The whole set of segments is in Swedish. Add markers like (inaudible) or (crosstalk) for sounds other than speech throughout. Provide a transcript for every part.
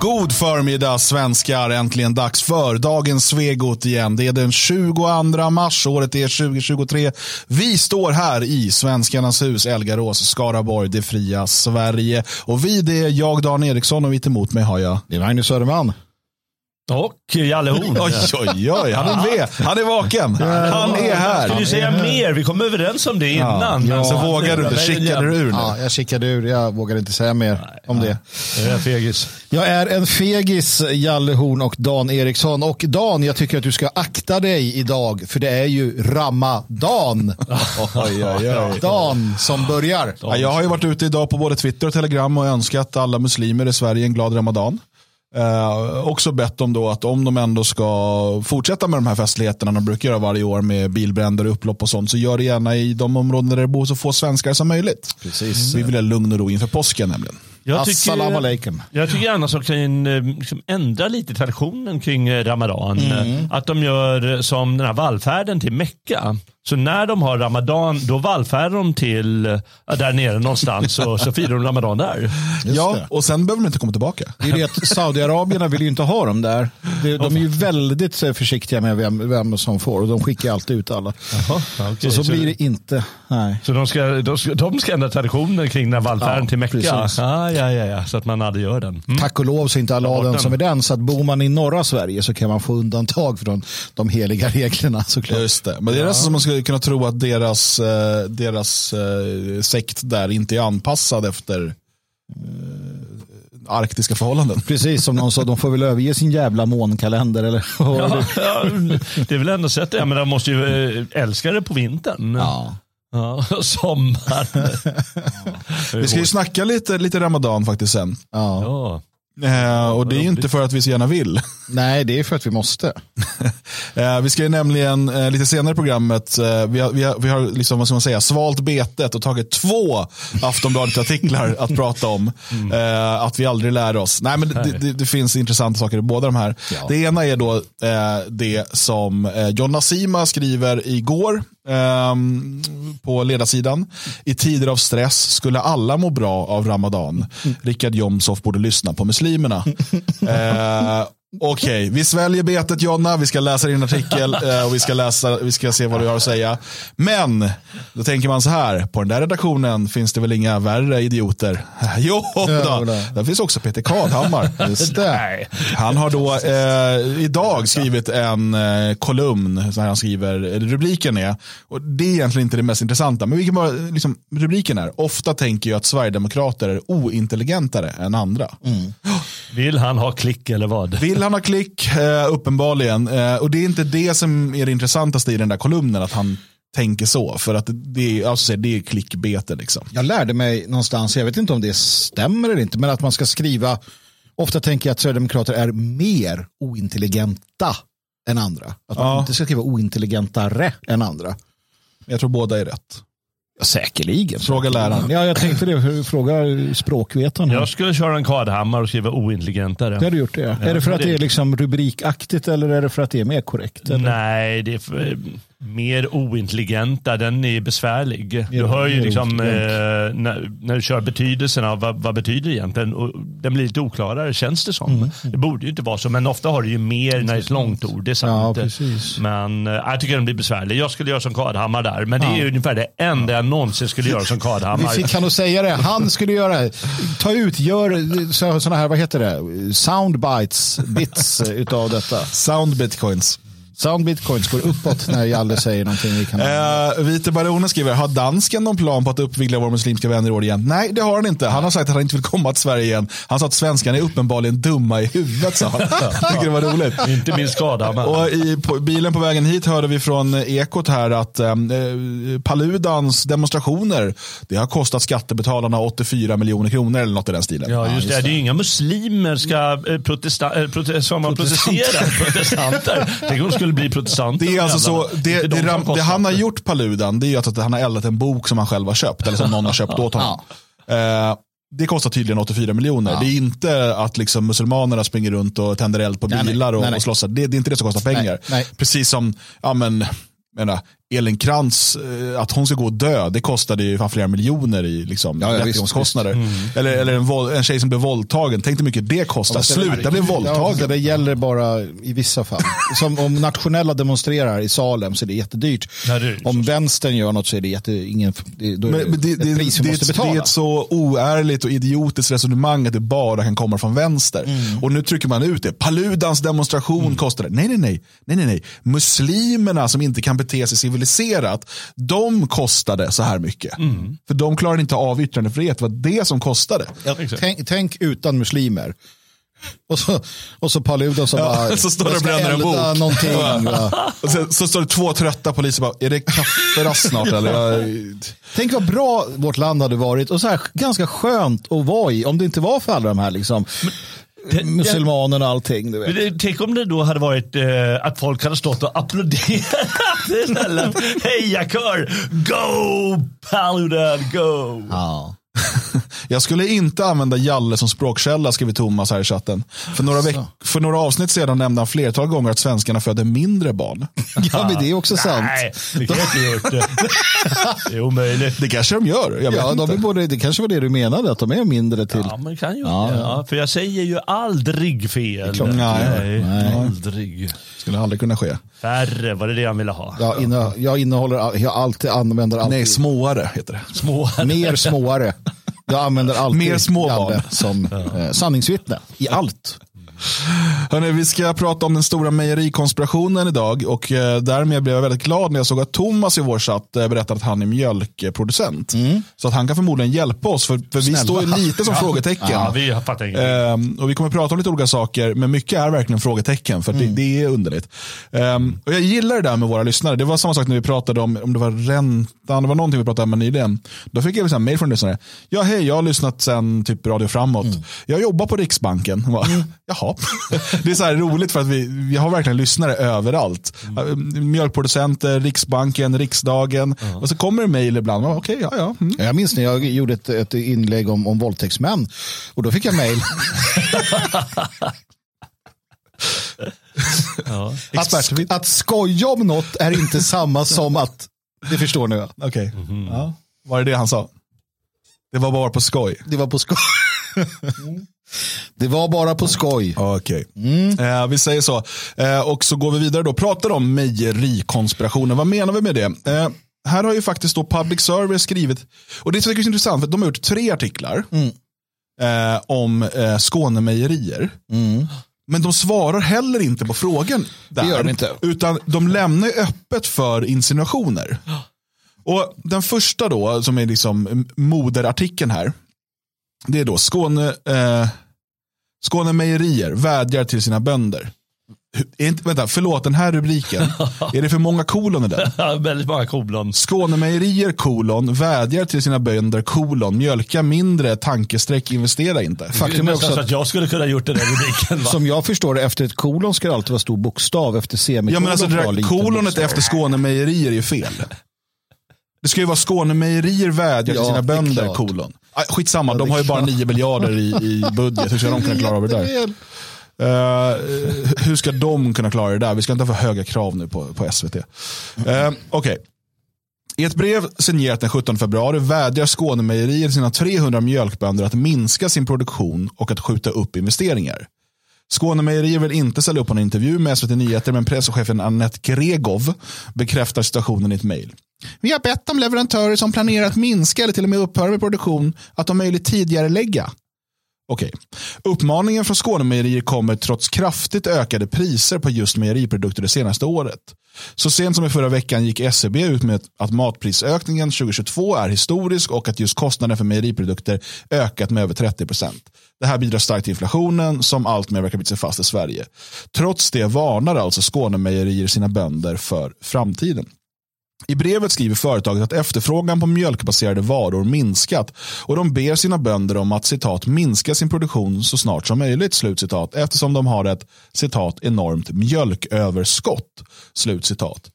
God förmiddag svenskar, äntligen dags för dagens Svegot igen. Det är den 22 mars, året är 2023. Vi står här i Svenskarnas hus, Elgarås, Skaraborg, det fria Sverige. Och vi det är jag, Dan Eriksson och mitt emot mig har jag. Det är Magnus Söderman. Och Jalle Horn. (laughs) Oj, oj, oj, han är med. Han är vaken. Han är här. Skulle du säga mer? Vi kom överens om det innan. Ja, så vågar du inte, kickade du ur nu? Ja, jag kickade ur. Jag vågar inte säga mer Nej, om det. Jag är fegis. Jag är en fegis, Jalle Horn och Dan Eriksson. Och Dan, jag tycker att du ska akta dig idag, för det är ju Ramadan. (laughs) oj, oj, oj. Dan som börjar. Ja, jag har ju varit ute idag på både Twitter och Telegram och önskat alla muslimer i Sverige en glad Ramadan. Eh, också bett om då att om de ändå ska fortsätta med de här festligheterna de brukar göra varje år med bilbränder, upplopp och sånt så gör det gärna i de områden där det bor så få svenskar som möjligt. Precis. Vi vill ha lugn och ro inför påsken nämligen. Jag tycker, alaikum. Jag tycker gärna att kan eh, liksom ändra lite traditionen kring eh, Ramadan. Mm. Att de gör som den här vallfärden till Mecka. Så när de har Ramadan, då vallfärdar de till där nere någonstans och så firar de Ramadan där. Just ja, det. och sen behöver de inte komma tillbaka. Det är det att Saudiarabierna vill ju inte ha dem där. De är ju väldigt försiktiga med vem, vem som får och de skickar alltid ut alla. Aha, okay. så, så, blir det inte. Nej. Så de ska, de ska, de ska ändra traditionen kring den vallfärden ja, till Mecka? Ah, ja, ja, ja, så att man aldrig gör den. Mm. Tack och lov så är inte alla den som är den. Så att bor man i norra Sverige så kan man få undantag från de heliga reglerna såklart. Just det. Men det är ja. nästan som man skulle kunna tro att deras, eh, deras eh, sekt där inte är anpassad efter eh, arktiska förhållanden. (laughs) Precis som någon sa, de får väl överge sin jävla månkalender. Eller? Ja, ja, det är väl ändå sett det. Men de måste ju älska det på vintern. Ja. Ja, sommar. ja. (laughs) Vi ska ju snacka lite, lite ramadan faktiskt sen. Ja. Eh, och det är inte för att vi så gärna vill. (laughs) Nej, det är för att vi måste. (laughs) eh, vi ska ju nämligen eh, lite senare i programmet, eh, vi har, vi har, vi har liksom, vad ska man säga, svalt betet och tagit två Aftonbladet-artiklar att (laughs) prata om. Mm. Eh, att vi aldrig lär oss. Nej, men det, det, det, finns intressanta saker i båda de här. Ja. Det ena är då eh, det som Jonna Sima skriver igår på ledarsidan. I tider av stress skulle alla må bra av Ramadan. Mm. Rickard Jomshof borde lyssna på muslimerna. (laughs) Okej, okay, vi sväljer betet Jonna, vi ska läsa din artikel (laughs) eh, och vi ska, läsa, vi ska se vad du har att säga. Men, då tänker man så här, på den där redaktionen finns det väl inga värre idioter? (laughs) Jo, då. där finns också Peter Kadhammar. (laughs) Han har då eh, idag skrivit en eh, kolumn, så här han skriver, rubriken är, och det är egentligen inte det mest intressanta, men vi kan bara, liksom, rubriken är, ofta tänker jag att Sverigedemokrater är ointelligentare än andra. Mm. Vill han ha klick eller vad? Vill han ha klick, eh, uppenbarligen. Eh, och det är inte det som är det intressantaste i den där kolumnen, att han tänker så. För att det är, alltså, det är klickbete. Liksom. Jag lärde mig någonstans, jag vet inte om det stämmer eller inte, men att man ska skriva, ofta tänker jag att Sverigedemokrater är mer ointelligenta än andra. Att man ja. inte ska skriva ointelligentare än andra. Jag tror båda är rätt. Ja, säkerligen. Fråga läraren. Ja, jag tänkte det. Fråga språkvetaren. Jag skulle köra en Kadhammar och skriva ointelligentare. Det har du gjort det. Ja. Är det för att det är liksom rubrikaktigt eller är det för att det är mer korrekt? Eller? Nej, det är för, mer ointelligenta, den är besvärlig. du hör ju liksom eh, när, när, du kör betydelsen av vad, vad betyder egentligen och den blir lite oklarare känns det som. Mm. Det borde ju inte vara så, men ofta har du ju mer när det är ett långt ord. Det är sant. Ja, men eh, jag tycker den blir besvärlig. Jag skulle göra som Kadhammar där, men det är ju ungefär det enda jag någonsin skulle göra som Kadhammar. Vi fick han att säga det. Han skulle göra Ta ut, gör sådana här, vad heter det, soundbites, bits utav detta. Sound bitcoins. Sound bitcoins går uppåt när Jalle säger någonting. Vi kan... uh, Vite Baronen skriver, har dansken någon plan på att uppvigla våra muslimska vänner i år igen? Nej, det har han inte. Han har sagt att han inte vill komma till Sverige igen. Han sa att svenskarna är uppenbarligen dumma i huvudet, sa han. Jag tycker det var roligt. inte min skada. Men... Och i på, bilen på vägen hit hörde vi från Ekot här att eh, Paludans demonstrationer, det har kostat skattebetalarna 84 miljoner kronor eller något i den stilen. Ja, just, ja, det. det. är ju inga muslimer ska eh, protesta, eh, prote som har protesterat, protestanter. Tänk om skulle bli protestant. Det, är alltså så, det, det, det, det, han har gjort Paludan, det är att han har eldat en bok som han själv har köpt, eller som någon har köpt (laughs) åt honom. Ja. Uh, det kostar tydligen 84 miljoner. Ja. Det är inte att liksom muselmanerna springer runt och tänder eld på bilar nej, nej, och, och slåss. Det, det, är inte det som kostar pengar. Nej, Precis som, ja men, menar, Elin Krantz, eh, att hon ska gå och dö, det kostade ju fan flera miljoner i liksom, Ja, ja, rättegångskostnader. Eller, eller en, våld, en tjej som blev våldtagen, tänk hur mycket det kostar. Sluta bli Ja, våldtagen. det gäller bara i vissa fall. Som om nationella demonstrerar i Salem så är det jättedyrt. Ja, det är om vänstern gör något så är det, jätte, ingen, det, då är det, Men, det, det, ett pris vi det, måste det, betala. är ett så oärligt och idiotiskt resonemang att det bara kan komma från vänster. Mm. Och nu trycker man ut det. Paludans demonstration kostade. Nej, nej, nej, nej, nej, nej. Muslimerna som inte kan bete sig civiliserat, de kostade så här mycket. Mm. För de klarade inte av yttrandefrihet. Det var det som kostade. exakt. tänk, tänk utan muslimer. Och så, och så Paludan som Ja, bara, så står det jag och ska bränner en bok. någonting. Va? Och sen, så står det två trötta poliser bara, är det kafferast snart eller? Jag, Tänk vad bra vårt land hade varit och så här, ganska skönt att vara i om det inte var för alla de här liksom, muselmanerna och allting. Du vet. Tänk om det då hade varit eh, att folk hade stått och applåderat. (laughs) (laughs) Hejakör! Go Paludan, go! Ja. (laughs) Jag skulle inte använda Jalle som språkkälla, skriver Thomas här i chatten. För några, veck- för några avsnitt sedan nämnde han flertal gånger att svenskarna föder mindre barn. (laughs) ja, men det är också sant. Nej, det kan jag inte gjort. Det. (laughs) det är omöjligt. Det kanske de gör, jag vet Ja, de är både, det kanske var det du menade, att de är mindre till. Ja, men kan ju Ja, ja. Ja, för jag säger ju aldrig fel. klart. Nej, nej. Aldrig. Skulle aldrig kunna ske. Färre, var det det han ville ha? Jag, inne, jag innehåller, all- jag alltid använder alltid Nej, småare heter det. Små. mer småare. Jag använder alltid Mer småbarn. Jalle som eh, sanningsvittne i allt. Hörrni, vi ska prata om den stora mejerikonspirationen idag och eh, därmed blev jag väldigt glad när jag såg att Thomas i vår chatt eh, berättade att han är mjölkproducent. Så att han kan förmodligen hjälpa oss, för, för vi Snälla. står ju lite som (laughs) frågetecken. Ja, vi fattar ingenting. Ehm, och vi kommer prata om lite olika saker, men mycket är verkligen frågetecken, för det, det är underligt. Ehm, och jag gillar det där med våra lyssnare. Det var samma sak när vi pratade om, om det var räntan, det var någonting vi pratade om nyligen. Då fick jag ett mejl från lyssnare. Ja, hej, jag har lyssnat sen typ Radio Framåt. Jag jobbar på Riksbanken. Jag (laughs) Bara, Jaha. Det är så här roligt för att vi, vi har verkligen lyssnare överallt. Mm. Mjölkproducenter, Riksbanken, Riksdagen. Och så kommer det mejl ibland. Ja, Okej, ja, ja. Mm. Jag minns när jag gjorde ett, ett inlägg om, om våldtäktsmän och då fick jag mejl. (laughs) Ja. att, att skoja om något är inte samma som att, det förstår ni va? Okej. Ja. Var det det han sa? Det var bara på skoj. Det var på skoj. Det var bara på skoj. Okej. Eh, vi säger så. Eh, och så går vi vidare då. Pratar om mejerikonspirationen. Vad menar vi med det? Eh, här har ju faktiskt då Public Service skrivit, och det är intressant, för de har gjort tre artiklar eh, om eh, Skånemejerier. Men de svarar heller inte på frågan. Där, Det gör de inte. Utan de lämnar öppet för insinuationer. (gasps) Och Den första då, som är liksom moderartikeln här, det är då Skåne, eh, Skåne Mejerier vädjar till sina bönder. Är inte, vänta, förlåt, den här rubriken, (laughs) är det för många kolon i den? (laughs) Ja, väldigt många kolon. Skånemejerier kolon vädjar till sina bönder kolon mjölka mindre tankestreck investera inte. Faktum det är också att att jag skulle kunna gjort den där rubriken. Va? som jag förstår det, efter ett kolon ska det alltid vara stor bokstav. Efter semikolon Ja men alltså det där kolonet bokstav. efter Skånemejerier är fel. Det ska ju vara Skånemejerier vädjar Ja, till sina bönder kolon. Aj, Skitsamma, Ja, de har ju bara klart. 9 miljarder i, i (laughs) budget. Hur ska de kunna klara av det där? Eh, hur ska de kunna klara det där? Vi ska inte ha för höga krav nu på, på SVT. Uh, Okej. I ett brev signerat den 17 februari vädjar Skånemejerier sina 300 mjölkbönder att minska sin produktion och att skjuta upp investeringar. Skånemejerier vill inte ställa upp på en intervju med SVT Nyheter men presschefen Annette Gregov bekräftar situationen i ett mejl. Vi har bett om leverantörer som planerar att minska eller till och med upphöra med produktion att om möjligt tidigare lägga. Okej. Uppmaningen från Skånemejerier kommer trots kraftigt ökade priser på just mejeriprodukter det senaste året. Så sent som i förra veckan gick SCB ut med att matprisökningen 2022 är historisk och att just kostnaden för mejeriprodukter ökat med över 30 det här bidrar starkt till inflationen som alltmer verkar bita sig fast i Sverige. Trots det varnar alltså Skånemejerier sina bönder för framtiden. I brevet skriver företaget att efterfrågan på mjölkbaserade varor minskat och de ber sina bönder om att citat minska sin produktion så snart som möjligt slutcitat eftersom de har ett citat enormt mjölköverskott. Slutcitat.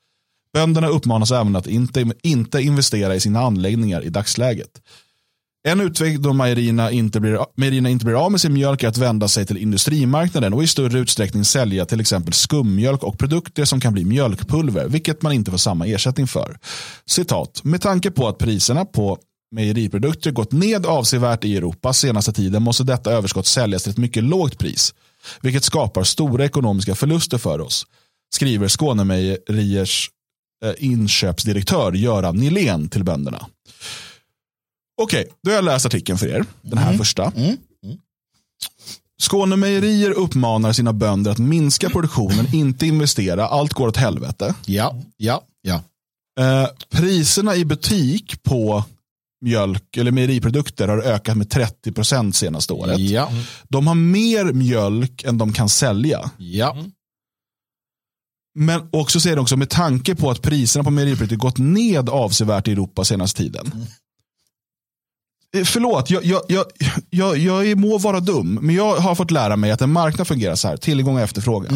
Bönderna uppmanas även att inte, inte investera i sina anläggningar i dagsläget. En utväg då mejerierna inte, blir, mejerierna inte blir av med sin mjölk är att vända sig till industrimarknaden och i större utsträckning sälja till exempel skummjölk och produkter som kan bli mjölkpulver, vilket man inte får samma ersättning för. Citat, med tanke på att priserna på mejeriprodukter gått ned avsevärt i Europa senaste tiden måste detta överskott säljas till ett mycket lågt pris, vilket skapar stora ekonomiska förluster för oss, skriver Skånemejeriers eh, inköpsdirektör Göran Nilén till bönderna. Okej, då har jag läst artikeln för er. Den här första. Skånemejerier uppmanar sina bönder att minska produktionen, inte investera. Allt går åt helvete. Ja, ja, ja. Eh, priserna i butik på mjölk eller mejeriprodukter har ökat med 30 procent senaste året. Ja, De har mer mjölk än de kan sälja. ja. Men också säger de också med tanke på att priserna på mejeriprodukter gått ned avsevärt i Europa senaste tiden. Eh, Förlåt, jag, jag, jag, jag, jag må vara dum, men jag har fått lära mig att en marknad fungerar så här, tillgång och efterfrågan.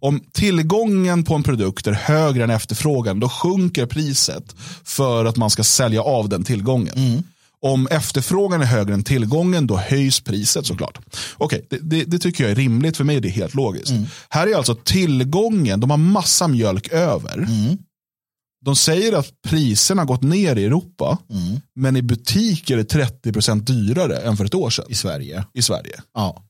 Om tillgången på en produkt är högre än efterfrågan, då sjunker priset för att man ska sälja av den tillgången. Om efterfrågan är högre än tillgången, då höjs priset såklart. Okej, det, det, det tycker jag är rimligt. För mig är det helt logiskt. Här är alltså tillgången, de har massa mjölk över. De säger att priserna har gått ner i Europa, men i butik är det 30% dyrare än för ett år sedan I Sverige. i Sverige. Ja.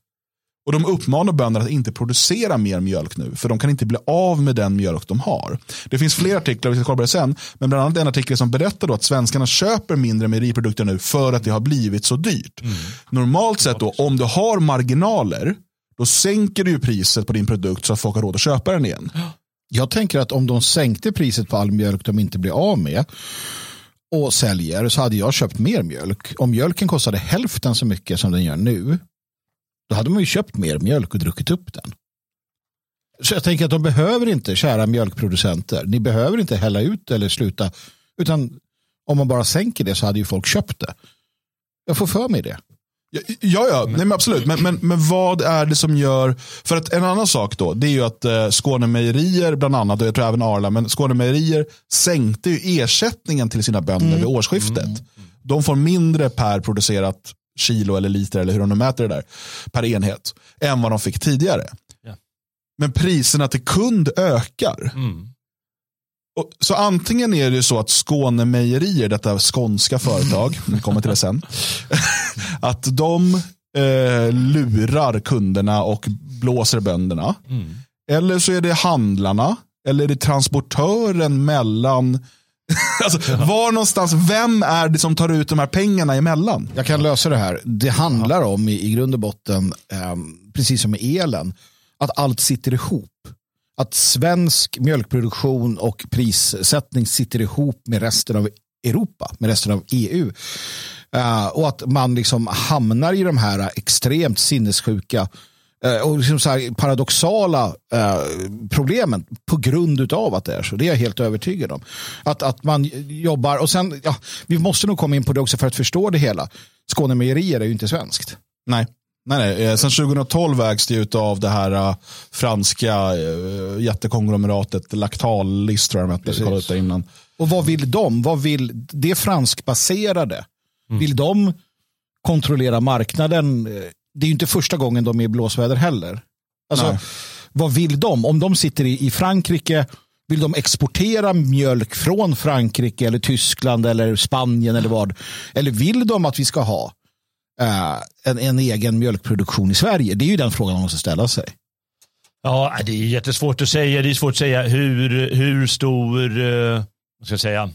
Och de uppmanar bönder att inte producera mer mjölk nu, för de kan inte bli av med den mjölk de har. Det finns fler artiklar, vi ska kolla på det sen, men bland annat en artikel som berättar då att svenskarna köper mindre mejeriprodukter nu för att det har blivit så dyrt. Normalt sett då, om du har marginaler, då sänker du priset på din produkt så att folk har råd att köpa den igen. Jag tänker att om de sänkte priset på all mjölk de inte blir av med och säljer så hade jag köpt mer mjölk. Om mjölken kostade hälften så mycket som den gör nu då hade man ju köpt mer mjölk och druckit upp den. Så jag tänker att de behöver inte, kära mjölkproducenter, ni behöver inte hälla ut eller sluta, utan om man bara sänker det så hade ju folk köpt det. Jag får för mig det. Ja, ja, ja. Nej, men absolut. Men, men, men vad är det som gör... För att en annan sak då, det är ju att eh, Skånemejerier bland annat, och jag tror även Arla, men Skånemejerier sänkte ju ersättningen till sina bönder vid årsskiftet. De får mindre per producerat kilo eller liter, eller hur de nu mäter det där, per enhet, än vad de fick tidigare. Ja. Men priserna till kund ökar. Och, så antingen är det ju så att Skånemejerier, detta skånska företag, (laughs) vi kommer till det sen, (laughs) att de eh, lurar kunderna och blåser bönderna. Eller så är det handlarna, eller är det transportören mellan (laughs) Alltså, var någonstans, vem är det som tar ut de här pengarna emellan? Jag kan lösa det här. Det handlar om i, i grund och botten, ehm, precis som med elen, att allt sitter ihop. Att svensk mjölkproduktion och prissättning sitter ihop med resten av Europa, med resten av EU. Uh, eh, och att man liksom hamnar i de här extremt sinnessjuka uh, och liksom så här paradoxala uh, problemen på grund av att det är så. Det är jag helt övertygad om. Att, att man jobbar, och sen, ja, vi måste nog komma in på det också för att förstå det hela. Skånemejerier är ju inte svenskt. Nej. Nej, nej. Eh, Sen 2012 ägs det ut av det här uh, franska uh, jättekonglomeratet Lactalis tror jag de hette. Precis. Kolla ut det innan. Och vad vill de? Vad vill det franskbaserade? Vill de kontrollera marknaden? Det är ju inte första gången de är i blåsväder heller. Alltså, Nej. vad vill de? Om de sitter i, i Frankrike, vill de exportera mjölk från Frankrike eller Tyskland eller Spanien eller vad? Eller vill de att vi ska ha eh, Eh, en, en egen mjölkproduktion i Sverige? Det är ju den frågan man måste ställa sig. Ja, det är jättesvårt att säga. Det är svårt att säga hur, hur stor eh, vad ska jag säga,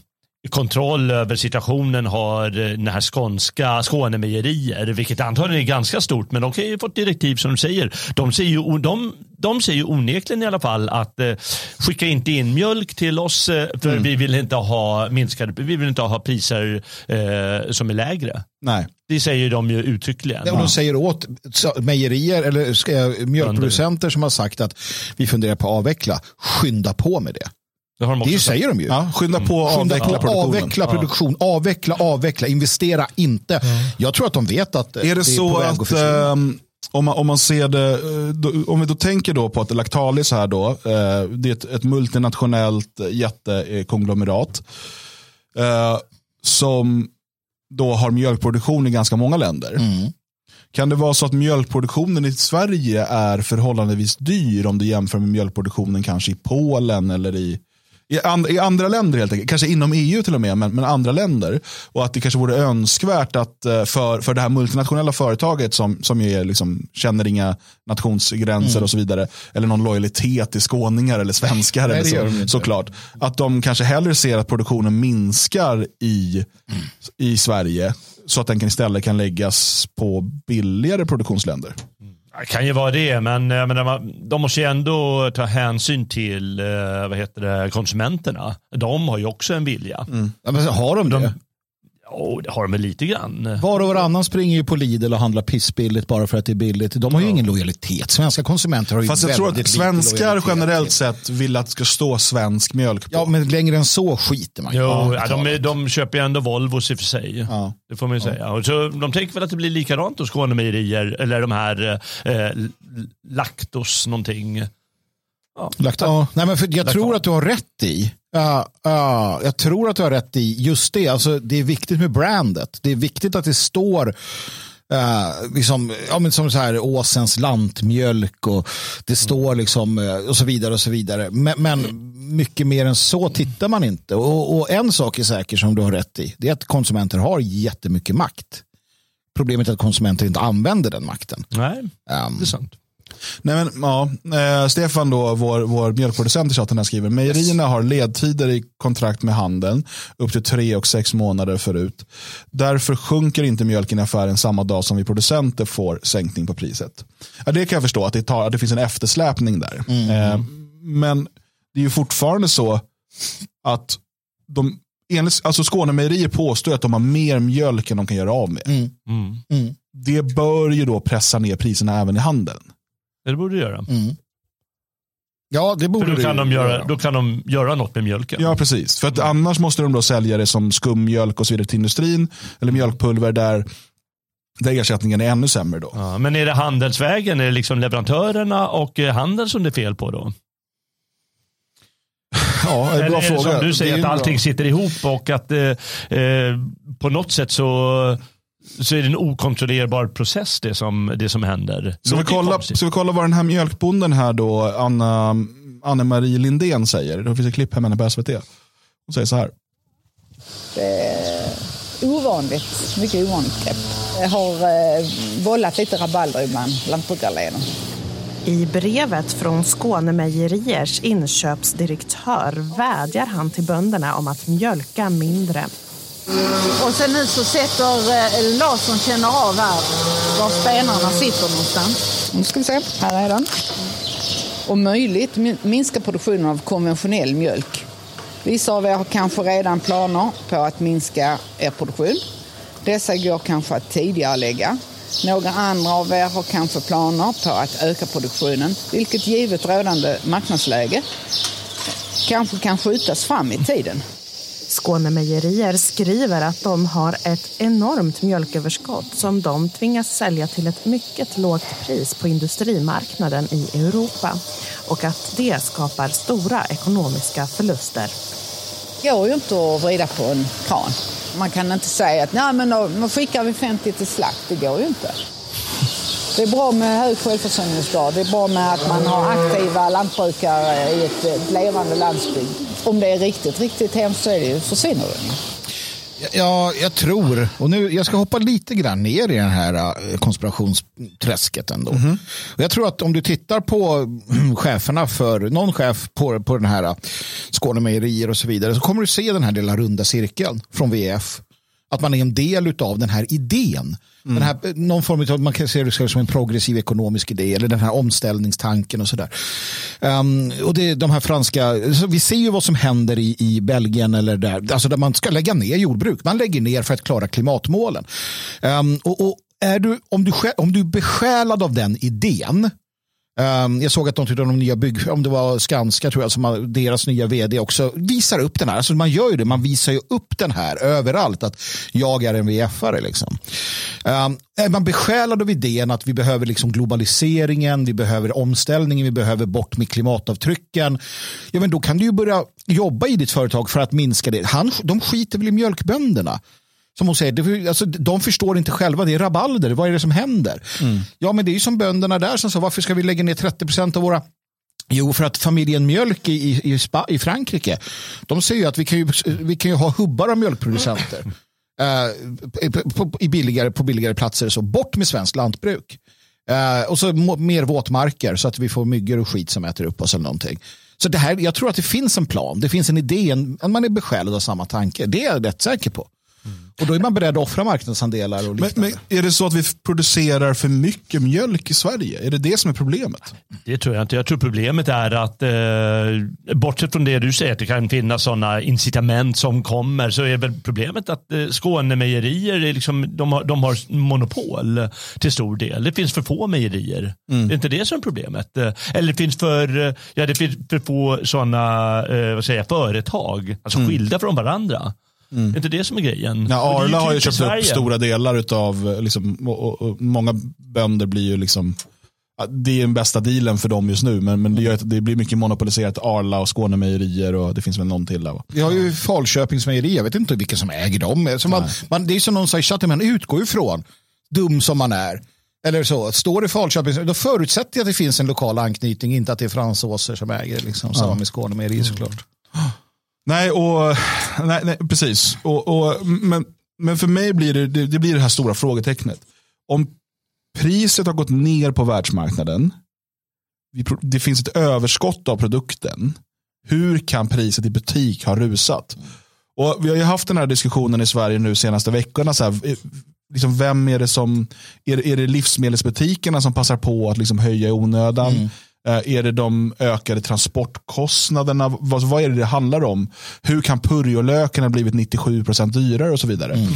kontroll över situationen har eh, den här skånska Skånemejerier, vilket antagligen är ganska stort, men de kan ju fått direktiv som du säger. De säger ju, de, de säger ju onekligen i alla fall att eh, skicka inte in mjölk till oss eh, för vi vill inte ha minskade, vi vill inte ha priser eh, som är lägre. Nej. Det säger de ju uttryckligen. Och de säger åt mejerier eller mjölkproducenter som har sagt att vi funderar på att avveckla, skynda på med det. Det har de också Det säger de ju. Ja, skynda på att Skynda avveckla produktionen. avveckla produktion, avveckla, avveckla, investera inte. Jag tror att de vet att Är det, på så väg att försvinna. ehm, om, man, om man ser det, eh, då, om vi då tänker då på att Lactalis här då, eh, det är ett, ett multinationellt jättekonglomerat eh, som då har mjölkproduktion i ganska många länder. Mm. Kan det vara så att mjölkproduktionen i Sverige är förhållandevis dyr om du jämför med mjölkproduktionen kanske i Polen eller i, i, and, i andra länder helt enkelt. Kanske inom EU till och med, men, men andra länder. Och att det kanske vore önskvärt att eh, för, för det här multinationella företaget som, som är liksom, känner inga nationsgränser Mm. och så vidare. Eller någon lojalitet till skåningar eller svenskar. (laughs) Nej, eller så, såklart. Att de kanske hellre ser att produktionen minskar i, i Sverige. Så att den kan istället kan läggas på billigare produktionsländer. Det kan ju vara det, men jag menar, man- de måste ju ändå ta hänsyn till eh, vad heter det, konsumenterna. De har ju också en vilja. Ja, men har de det? Oh, det har de väl lite grann. Var och varannan springer ju på Lidl och handlar pissbilligt bara för att det är billigt. De har ju ingen lojalitet. Svenska konsumenter har ju Fast jag tror att svenskar generellt sett vill att det ska stå svensk mjölk på. Ja, men längre än så skiter man. Jo, Ja, ja, de, är- de köper ju ändå Volvos i och för sig. Ja. Det får man ju säga. Och så, de tänker väl att det blir likadant hos Skånemejerier eller de här eh, Lactos någonting. Lagt, ja. Nej, men för jag Lagt tror att du har rätt i. Ja, ja, jag tror att du har rätt i just det. Alltså, det är viktigt med brandet. Det är viktigt att det står Uh, liksom, ja, men som så här Åsens lantmjölk och det står liksom eh, och så vidare och så vidare. Men, men mycket mer än så tittar man inte. Och, och en sak är säker som du har rätt i. Det är att konsumenter har jättemycket makt. Problemet är att konsumenter inte använder den makten. Nej, Um, det är sant. Nej, men, ja, eh, Stefan, då, vår, vår mjölkproducent i chatten, här skriver mejerierna har ledtider i kontrakt med handeln upp till tre och sex månader förut. Därför sjunker inte mjölken i affären samma dag som vi producenter får sänkning på priset. Ja, det kan jag förstå, att det, tar, att det finns en eftersläpning där. Eh, men det är ju fortfarande så att de, enligt, alltså Skånemejerier påstår att de har mer mjölk än de kan göra av med. mm, Mm. mm, Det bör ju då pressa ner priserna även i handeln. Det borde du göra. mm. Ja, det borde För då kan, de göra, då kan de göra något med mjölken. Ja, precis. För att annars måste de då sälja det som skummjölk och så vidare till industrin. Eller mjölkpulver där, där ersättningen är ännu sämre. då. Ja, men är det handelsvägen, är det liksom leverantörerna och eh, handeln som det är fel på då? (laughs) Ja, en Eller bra är det fråga. som du Det säger är att allting bra. sitter ihop och att eh, eh, på något sätt så, så är det en okontrollerbar process det som, det som händer. Ska vi, kolla, ska vi kolla vad den här mjölkbonden här då, Anna, Anne-Marie Lindén säger. Det finns ett klipp här med henne på SVT. Hon säger så här. ovanligt, mycket ovanligt grepp. Det har eh, vållat lite rabalder ibland, lantbrukarleden. I brevet från Skånemejeriers inköpsdirektör vädjar han till bönderna om att mjölka mindre. Och sen nu så sätter eh, Larsson känner av här var spenarna sitter någonstans. Nu ska vi se, här är den. Om möjligt min- minska produktionen av konventionell mjölk. Vissa av er har kanske redan planer på att minska er produktion. Dessa går kanske att tidigare lägga. Några andra av er har kanske planer på att öka produktionen, vilket givet rådande marknadsläge kanske kan skjutas fram i tiden. Skånemejerier skriver att de har ett enormt mjölköverskott som de tvingas sälja till ett mycket lågt pris på industrimarknaden i Europa och att det skapar stora ekonomiska förluster. Det går ju inte att vrida på en kran. Man kan inte säga att Nej, men då, då skickar vi 50 till slakt. Det går ju inte. Det är bra med hög självförsörjningsgrad. Det är bra med att man har aktiva lantbrukare i ett, ett levande landsbygd. Om det är riktigt, riktigt hemskt så är det ju, försvinner det. Ja, jag tror, och nu, jag ska hoppa lite grann ner i den här eh, konspirationsträsket ändå. Och jag tror att om du tittar på cheferna för, någon chef på, på den här eh, Skånemejerier och så vidare, så kommer du se den här lilla runda cirkeln från VF. Att man är en del av den här idén. Den här, någon form av, man kan se det som en progressiv ekonomisk idé eller den här omställningstanken och sådär. Um, och det är de här franska, så vi ser ju vad som händer i, i Belgien eller där, alltså där man ska lägga ner jordbruk. Man lägger ner för att klara klimatmålen. Um, och, och är du, om, du, om du är besjälad av den idén Um, jag såg att de tyckte de nya bygg, om det var Skanska tror jag, som deras nya vd också visar upp den här. Alltså man gör ju det, man visar ju upp den här överallt att jag är en VF-are. Liksom. Um, är man besjälad av idén att vi behöver liksom globaliseringen, vi behöver omställningen, vi behöver bort med klimatavtrycken. Ja, men då kan du ju börja jobba i ditt företag för att minska det. Han, de skiter väl i mjölkbönderna som hon säger, det, alltså, de förstår inte själva, det är rabalder, vad är det som händer? Mm. Ja, men det är ju som bönderna där som sa, varför ska vi lägga ner 30 procent av våra Jo, för att familjen Mjölk i, i, i Frankrike, de säger ju att vi kan ju, vi kan ju ha hubbar av mjölkproducenter uh, på, i billigare, på billigare platser. Så bort med svenskt lantbruk. Uh, och så mer våtmarker så att vi får myggor och skit som äter upp oss eller någonting. Så det här, jag tror att det finns en plan, det finns en idé, en, man är besjälad av samma tanke. Det är jag rätt säker på. Och då är man beredd att offra marknadsandelar. Och men, men, är det så att vi producerar för mycket mjölk i Sverige? Är det det som är problemet? Det tror jag inte. Jag tror problemet är att eh, bortsett från det du säger att det kan finnas sådana incitament som kommer så är väl problemet att eh, Skånemejerier är liksom, de, har, de har monopol till stor del. Det finns för få mejerier. Mm. Det är inte det som är problemet. Eh, eller det finns för, eh, ja, det finns för få sådana eh, vad säger jag, företag, alltså mm. skilda från varandra. Mm. Det är inte det som är grejen. Ja, Arla har ju köpt upp stora delar av, liksom, och, och, många bönder blir ju liksom, det är den bästa dealen för dem just nu, men, men det, gör att det blir mycket monopoliserat. Arla och Skånemejerier och det finns väl någon till där. Va? Vi har ju Falköpings mejeri, jag vet inte vilka som äger dem. Så man, man, det är som någon säger i chatten, man utgår ifrån, dum som man är. Eller så, står det Falköping, då förutsätter jag att det finns en lokal anknytning, inte att det är fransåser som äger, liksom, samma ja. med Skånemejeri såklart. Mm. Nej, och, nej, nej precis. Och, och, men, men för mig blir det, det, det, blir det här stora frågetecknet. Om priset har gått ner på världsmarknaden, det finns ett överskott av produkten, hur kan priset i butik ha rusat? Och Vi har ju haft den här diskussionen i Sverige nu senaste veckorna. Så här, eh, liksom vem är det som, är, är det livsmedelsbutikerna som passar på att liksom höja i onödan? Mm. Eh, är det de ökade transportkostnaderna? Vad, vad är det det handlar om? Hur kan purjolöken ha blivit 97% dyrare och så vidare? Mm.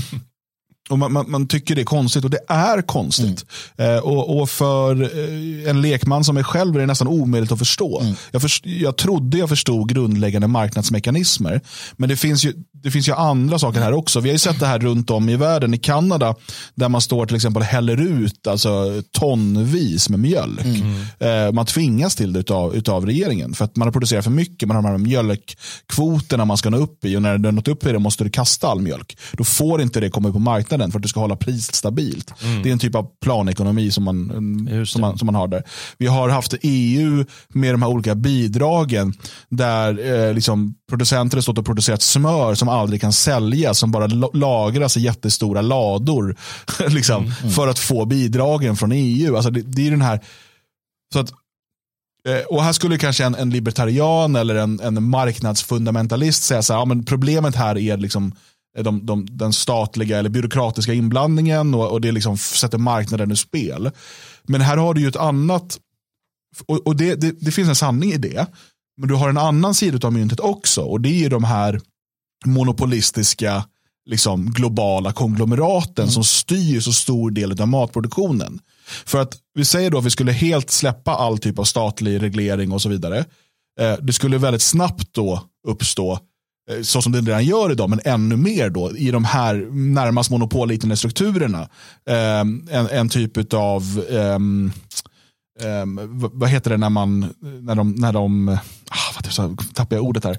Och man, man, man, tycker det är konstigt och det är konstigt. Mm. Eh, och, och, för eh, en lekman som mig själv är det nästan omöjligt att förstå. Mm. Jag, först, jag trodde jag förstod grundläggande marknadsmekanismer. Men det finns, ju, det finns ju andra saker här också. Vi har ju sett det här runt om i världen. I Kanada där man står till exempel häller ut alltså, tonvis med mjölk. Mm. Eh, man tvingas till det utav, utav regeringen. För att man har producerat för mycket. Man har de här mjölkkvoterna man ska nå upp i. Och när du har nått upp i det måste du kasta all mjölk. Då får inte det komma upp på marknaden marknaden för att du ska hålla priset stabilt. Mm. Det är en typ av planekonomi som man, som, man, som man har där. Vi har haft EU med de här olika bidragen där eh, liksom producenter har stått och producerat smör som aldrig kan säljas, som bara lagras i jättestora lador (laughs) liksom, mm. Mm. för att få bidragen från EU. Alltså det, det är den här så att eh, och här skulle kanske en, en libertarian eller en, en marknadsfundamentalist säga så här, ja, men problemet här är liksom de, de, den statliga eller byråkratiska inblandningen och, och det liksom sätter marknaden ur spel. Men här har du ju ett annat, och, och det, det, det, finns en sanning i det, men du har en annan sida av myntet också och det är ju de här monopolistiska liksom, globala konglomeraten mm. som styr så stor del av matproduktionen. För att vi säger då att vi skulle helt släppa all typ av statlig reglering och så vidare. Eh, det skulle väldigt snabbt då uppstå Eh, så som det redan gör idag, men ännu mer då i de här närmast monopolliknande strukturerna. Um, en, en, typ av, um, um, vad heter det när man, när de, när de ah, vad så tappar jag ordet här. Uh,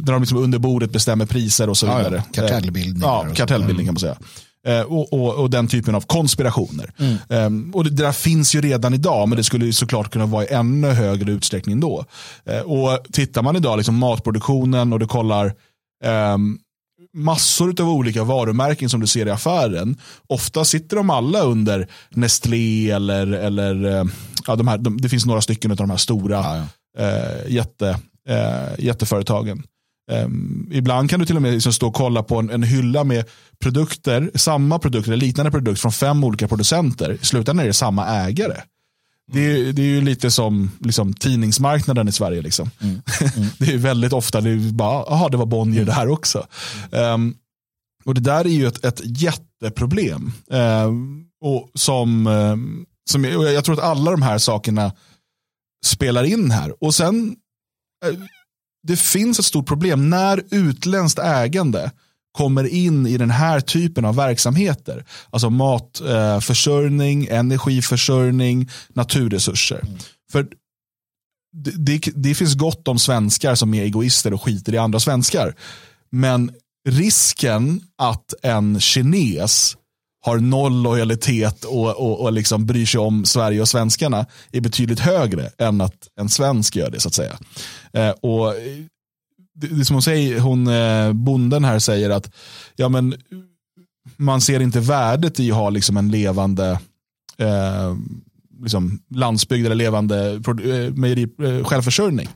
när de liksom under bordet bestämmer priser och så vidare. Ja, kartellbildning. Ja, kartellbildning kan man säga. Eh, och, och, och, den typen av konspirationer. Mm. Um, och det, det, där finns ju redan idag, men det skulle såklart kunna vara i ännu högre utsträckning då. Uh, och Tittar man idag, liksom matproduktionen och du kollar um, massor av olika varumärken som du ser i affären. Ofta sitter de alla under Nestlé eller, eller uh, ja, de här, de, det finns några stycken av de här stora ja, ja. jätte, jätteföretagen. Um, ibland kan du till och med liksom stå och kolla på en, en, hylla med produkter, samma produkter, liknande produkter från fem olika producenter. I slutändan är det samma ägare. Det är, det är ju lite som liksom, tidningsmarknaden i Sverige. Liksom. Mm. Mm. (laughs) det är väldigt ofta, det är bara, aha, det var Bonnier det här också. Um, och det där är ju ett, ett jätteproblem. Um, och som, som jag, jag tror att alla de här sakerna spelar in här. Och sen uh, det finns ett stort problem när utländskt ägande kommer in i den här typen av verksamheter. Alltså matförsörjning, eh, energiförsörjning, naturresurser. Mm. För det, det, det, finns gott om svenskar som är egoister och skiter i andra svenskar. Men risken att en kines har noll lojalitet och, och, och liksom bryr sig om Sverige och svenskarna är betydligt högre än att en svensk gör det så att säga. Eh, och det, det som hon säger, hon eh, bonden här säger att ja, men, man ser inte värdet i att ha liksom en levande eh, liksom landsbygd eller levande eh, mejeri, eh, självförsörjning.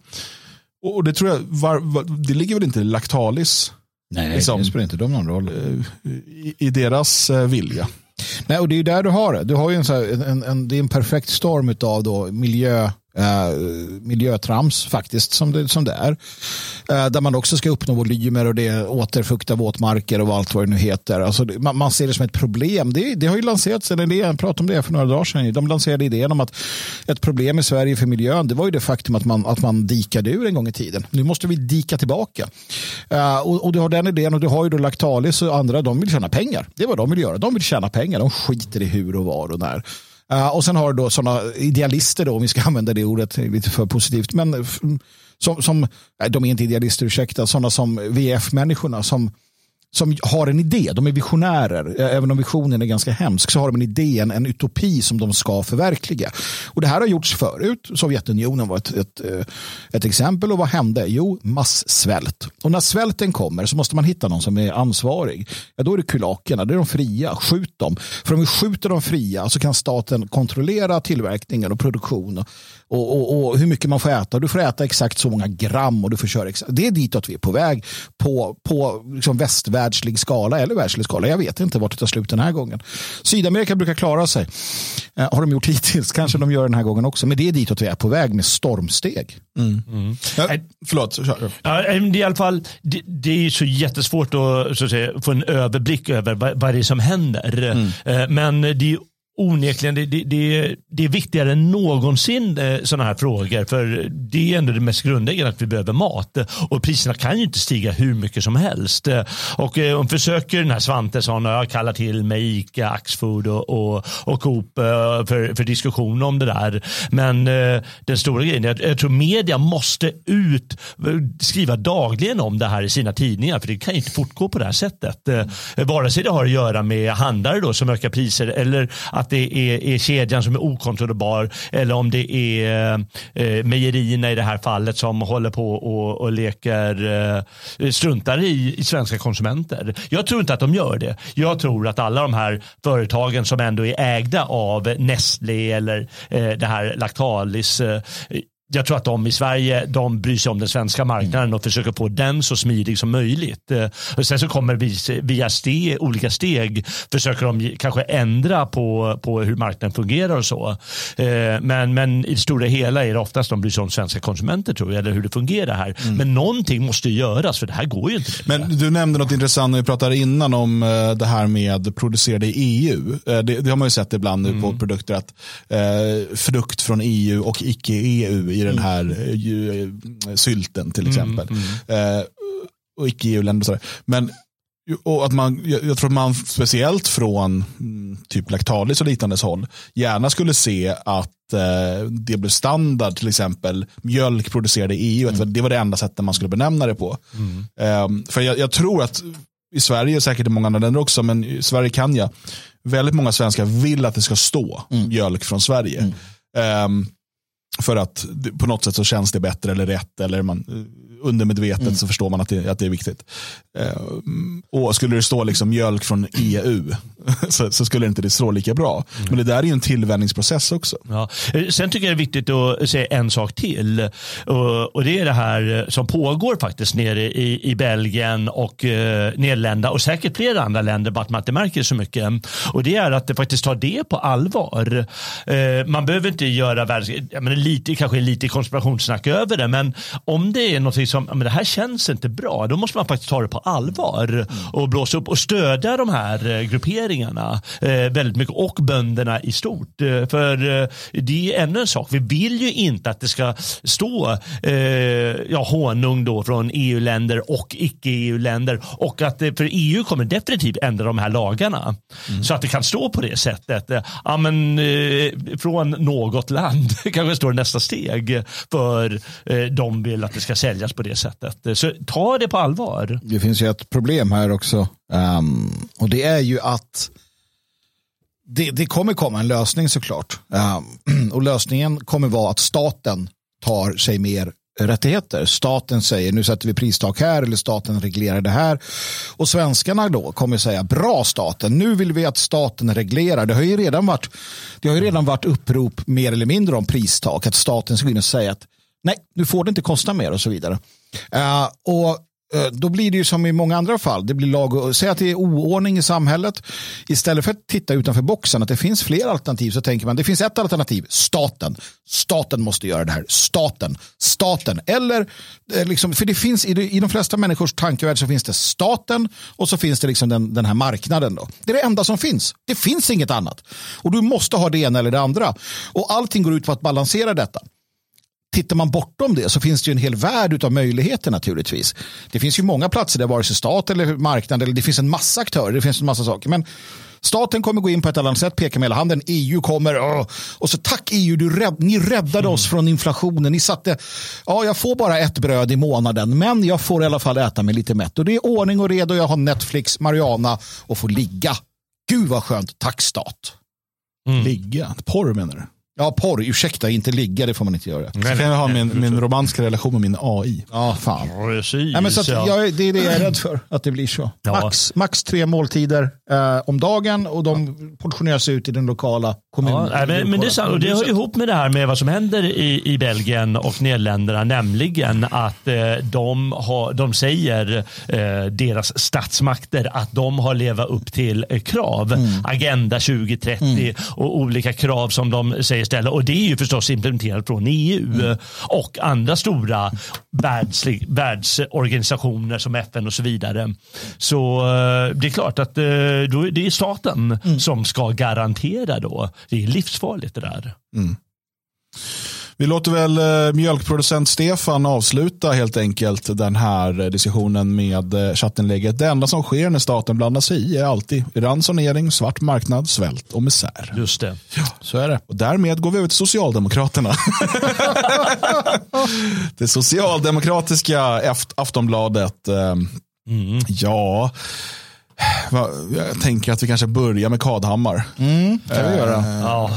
Och det tror jag, var, var, det ligger väl inte i Lactalis Nej, liksom, det spelar inte de någon roll. Eh, I, i deras vilja. Nej, och det är där du har det. Du har ju en, så här, en, en, det är en perfekt storm av då miljö, Eh, miljötrams faktiskt som det, som det är. Eh, där man också ska uppnå volymer och det återfukta våtmarker och allt vad det nu heter. Alltså, man, man ser det som ett problem. Det, det har ju lanserats en idé, jag pratade om det för några dagar sedan. De lanserade idén om att ett problem i Sverige för miljön det var ju det faktum att man, att man dikade ur en gång i tiden. Nu måste vi dika tillbaka. Uh, och, och, du har den idén och du har ju då Lactalis och andra, de vill tjäna pengar. Det är vad de vill göra. De vill tjäna pengar. De skiter i hur och var och när. Uh, och sen har du då sådana idealister, då, om vi ska (laughs) använda det ordet lite för positivt, men som, som de är inte idealister, ursäkta, sådana som VF-människorna som som har en idé, de är visionärer, även om visionen är ganska hemsk, så har de en idé, en, en utopi som de ska förverkliga. Och det här har gjorts förut, Sovjetunionen var ett, ett, ett exempel och vad hände? Jo, massvält. Och när svälten kommer så måste man hitta någon som är ansvarig. Ja, då är det kulakerna, det är de fria, skjut dem. För om vi skjuter de fria så kan staten kontrollera tillverkningen och produktion och, och, och, hur mycket man får äta. Du får äta exakt så många gram och du får köra exakt. Det är ditåt vi är på väg på, på liksom västvärldslig skala eller världslig skala. Jag vet inte vart det tar slut den här gången. Sydamerika brukar klara sig. Eh, har de gjort (laughs) hittills. Kanske de gör den här gången också. Men det är ditåt vi är på väg med stormsteg. Mm. Mm. Ja, förlåt. Ja, I alla fall, det, det är så jättesvårt att, så att säga, få en överblick över vad, vad det är som händer. Mm. Eh, men det är onekligen, det, det, det, det är viktigare än någonsin eh, sådana här frågor. För det är ändå det mest grundläggande att vi behöver mat. Eh, och priserna kan ju inte stiga hur mycket som helst. Eh. Och hon om försöker den här Svantesson, jag kallar till mig Ica, Axfood och, och, och Coop för, för diskussion om det där. Men den stora grejen är att jag tror media måste ut, skriva dagligen om det här i sina tidningar. För det kan ju inte fortgå på det här sättet. Vare sig det har att göra med handlare då som ökar priser eller att det är, är kedjan som är okontrollerbar eller om det är eh, eh, mejerierna i det här fallet som håller på och, och leker eh, struntar i, i svenska konsumenter. Jag tror inte att de gör det. Jag tror att alla de här företagen som ändå är ägda av Nestlé eller eh, det här Lactalis eh, jag tror att de i Sverige de bryr sig om den svenska marknaden och försöker få den så smidig som möjligt. Eh, och sen så kommer vi via steg, olika steg försöker de kanske ändra på, på hur marknaden fungerar och så. Eh, men, men i det stora hela är det oftast de bryr sig om svenska konsumenter tror jag, eller hur det fungerar här. Mm. Men någonting måste göras för det här går ju inte. Men du nämnde något intressant när vi pratade innan om eh, det här med producerade i EU. Det, det har man ju sett ibland nu mm. på produkter att eh, frukt från EU och icke-EU den här eh, sylten till mm, exempel. Mm, mm. Eh, och icke-EU-länder. Men och att man, jag tror att man speciellt från mm, typ Lactalis och liknande håll gärna skulle se att eh, det blev standard, till exempel mjölk producerad i EU. Mm. Det var det enda sättet man skulle benämna det på. Mm. Eh, för jag, jag, tror att i Sverige, säkert i många andra länder också, men i Sverige kan jag, väldigt många svenskar vill att det ska stå mm. mjölk från Sverige. Um, för att på något sätt så känns det bättre eller rätt. Eller man, undermedvetet mm. så förstår man att det, att det är viktigt. Eh, och skulle det stå liksom mjölk från EU (laughs) så, så, skulle inte det stå lika bra. Mm. Men det där är ju en tillvänjningsprocess också. Ja. Eh, sen tycker jag det är viktigt att säga en sak till. Och, och det är det här som pågår faktiskt nere i, i Belgien och eh, Nederländerna och säkert flera andra länder, bara att man inte märker så mycket. Och det är att det faktiskt tar det på allvar. Eh, man behöver inte göra världs lite, kanske lite konspirationssnack över det, men om det är något som men det här känns inte bra, då måste man faktiskt ta det på allvar mm. och blåsa upp och stödja de här eh, grupperingarna eh, väldigt mycket och bönderna i stort. Eh, för eh, det är ännu en sak, vi vill ju inte att det ska stå eh, ja, honung då från EU-länder och icke-EU-länder och att eh, för EU kommer definitivt ändra de här lagarna så att det kan stå på det sättet. Ja, men, från något land (laughs) kanske står nästa steg för eh, de vill att det ska säljas på det sättet. Eh, så ta det på allvar. Det finns ju ett problem här också um, och det är ju att det, det kommer komma en lösning såklart. Um, (clears throat) och lösningen kommer vara att staten tar sig mer rättigheter. Staten säger nu sätter vi pristak här eller staten reglerar det här. Och svenskarna då kommer säga bra staten, nu vill vi att staten reglerar. Det har ju redan varit, det har ju redan varit upprop mer eller mindre om pristak. Att staten ska gå in och säga att nej, nu får det inte kosta mer och så vidare. Uh, och Eh, då blir det ju som i många andra fall. Det blir lag och, säg att det är oordning i samhället. Istället för att titta utanför boxen, att det finns fler alternativ, så tänker man det finns ett alternativ, staten. Staten måste göra det här. Staten, staten. Eller, eh, liksom, för det finns i, i de flesta människors tankevärld så finns det staten och så finns det liksom den, den här marknaden. Då. Det är det enda som finns. Det finns inget annat. Och du måste ha det ena eller det andra. Och allting går ut på att balansera detta tittar man bortom det så finns det ju en hel värld av möjligheter naturligtvis. Det finns ju många platser där vare sig stat eller marknad eller det finns en massa aktörer, det finns en massa saker. Men staten kommer gå in på ett annat sätt, peka med hela handen. EU kommer, åh. och så tack EU, du rädd, ni räddade mm. oss från inflationen. Ni satte, ja jag får bara ett bröd i månaden, men jag får i alla fall äta mig lite mätt. Och det är ordning och reda och jag har Netflix, Mariana och får ligga. Gud vad skönt, tack stat. Mm. Ligga, porr menar du? Ja, porr. Ursäkta, inte ligga, det får man inte göra. Så kan jag ha min, min romantiska relation med min AI. Ja, fan. Precis, Nej, men så att jag, det är det jag är rädd för, att det blir så. Ja. Max, max tre måltider eh, om dagen och de portioneras ut i den lokala kommunen. Ja, men, men, det är sant, och det hör ihop med det här med vad som händer i, i Belgien och Nederländerna, nämligen att eh, de, har, de säger, eh, deras statsmakter, att de har levat upp till eh, krav. Mm. Agenda 2030 mm. och olika krav som de säger istället. Och det är ju förstås implementerat från EU mm. och andra stora världslig, världsorganisationer som FN och så vidare. Så eh, det är klart att eh, då, det är staten mm. som ska garantera då. Det är livsfarligt det där. Mm. Vi låter väl eh, mjölkproducent Stefan avsluta helt enkelt den här eh, diskussionen med eh, chattinlägget. Det enda som sker när staten blandar sig i är alltid ransonering, svart marknad, svält och misär. Just det. Ja, så är det. Och därmed går vi över till Socialdemokraterna. (laughs) det socialdemokratiska Aftonbladet. Mm. Ja, jag tänker att vi kanske börjar med Kadhammar. Mm, kan vi göra. Ja.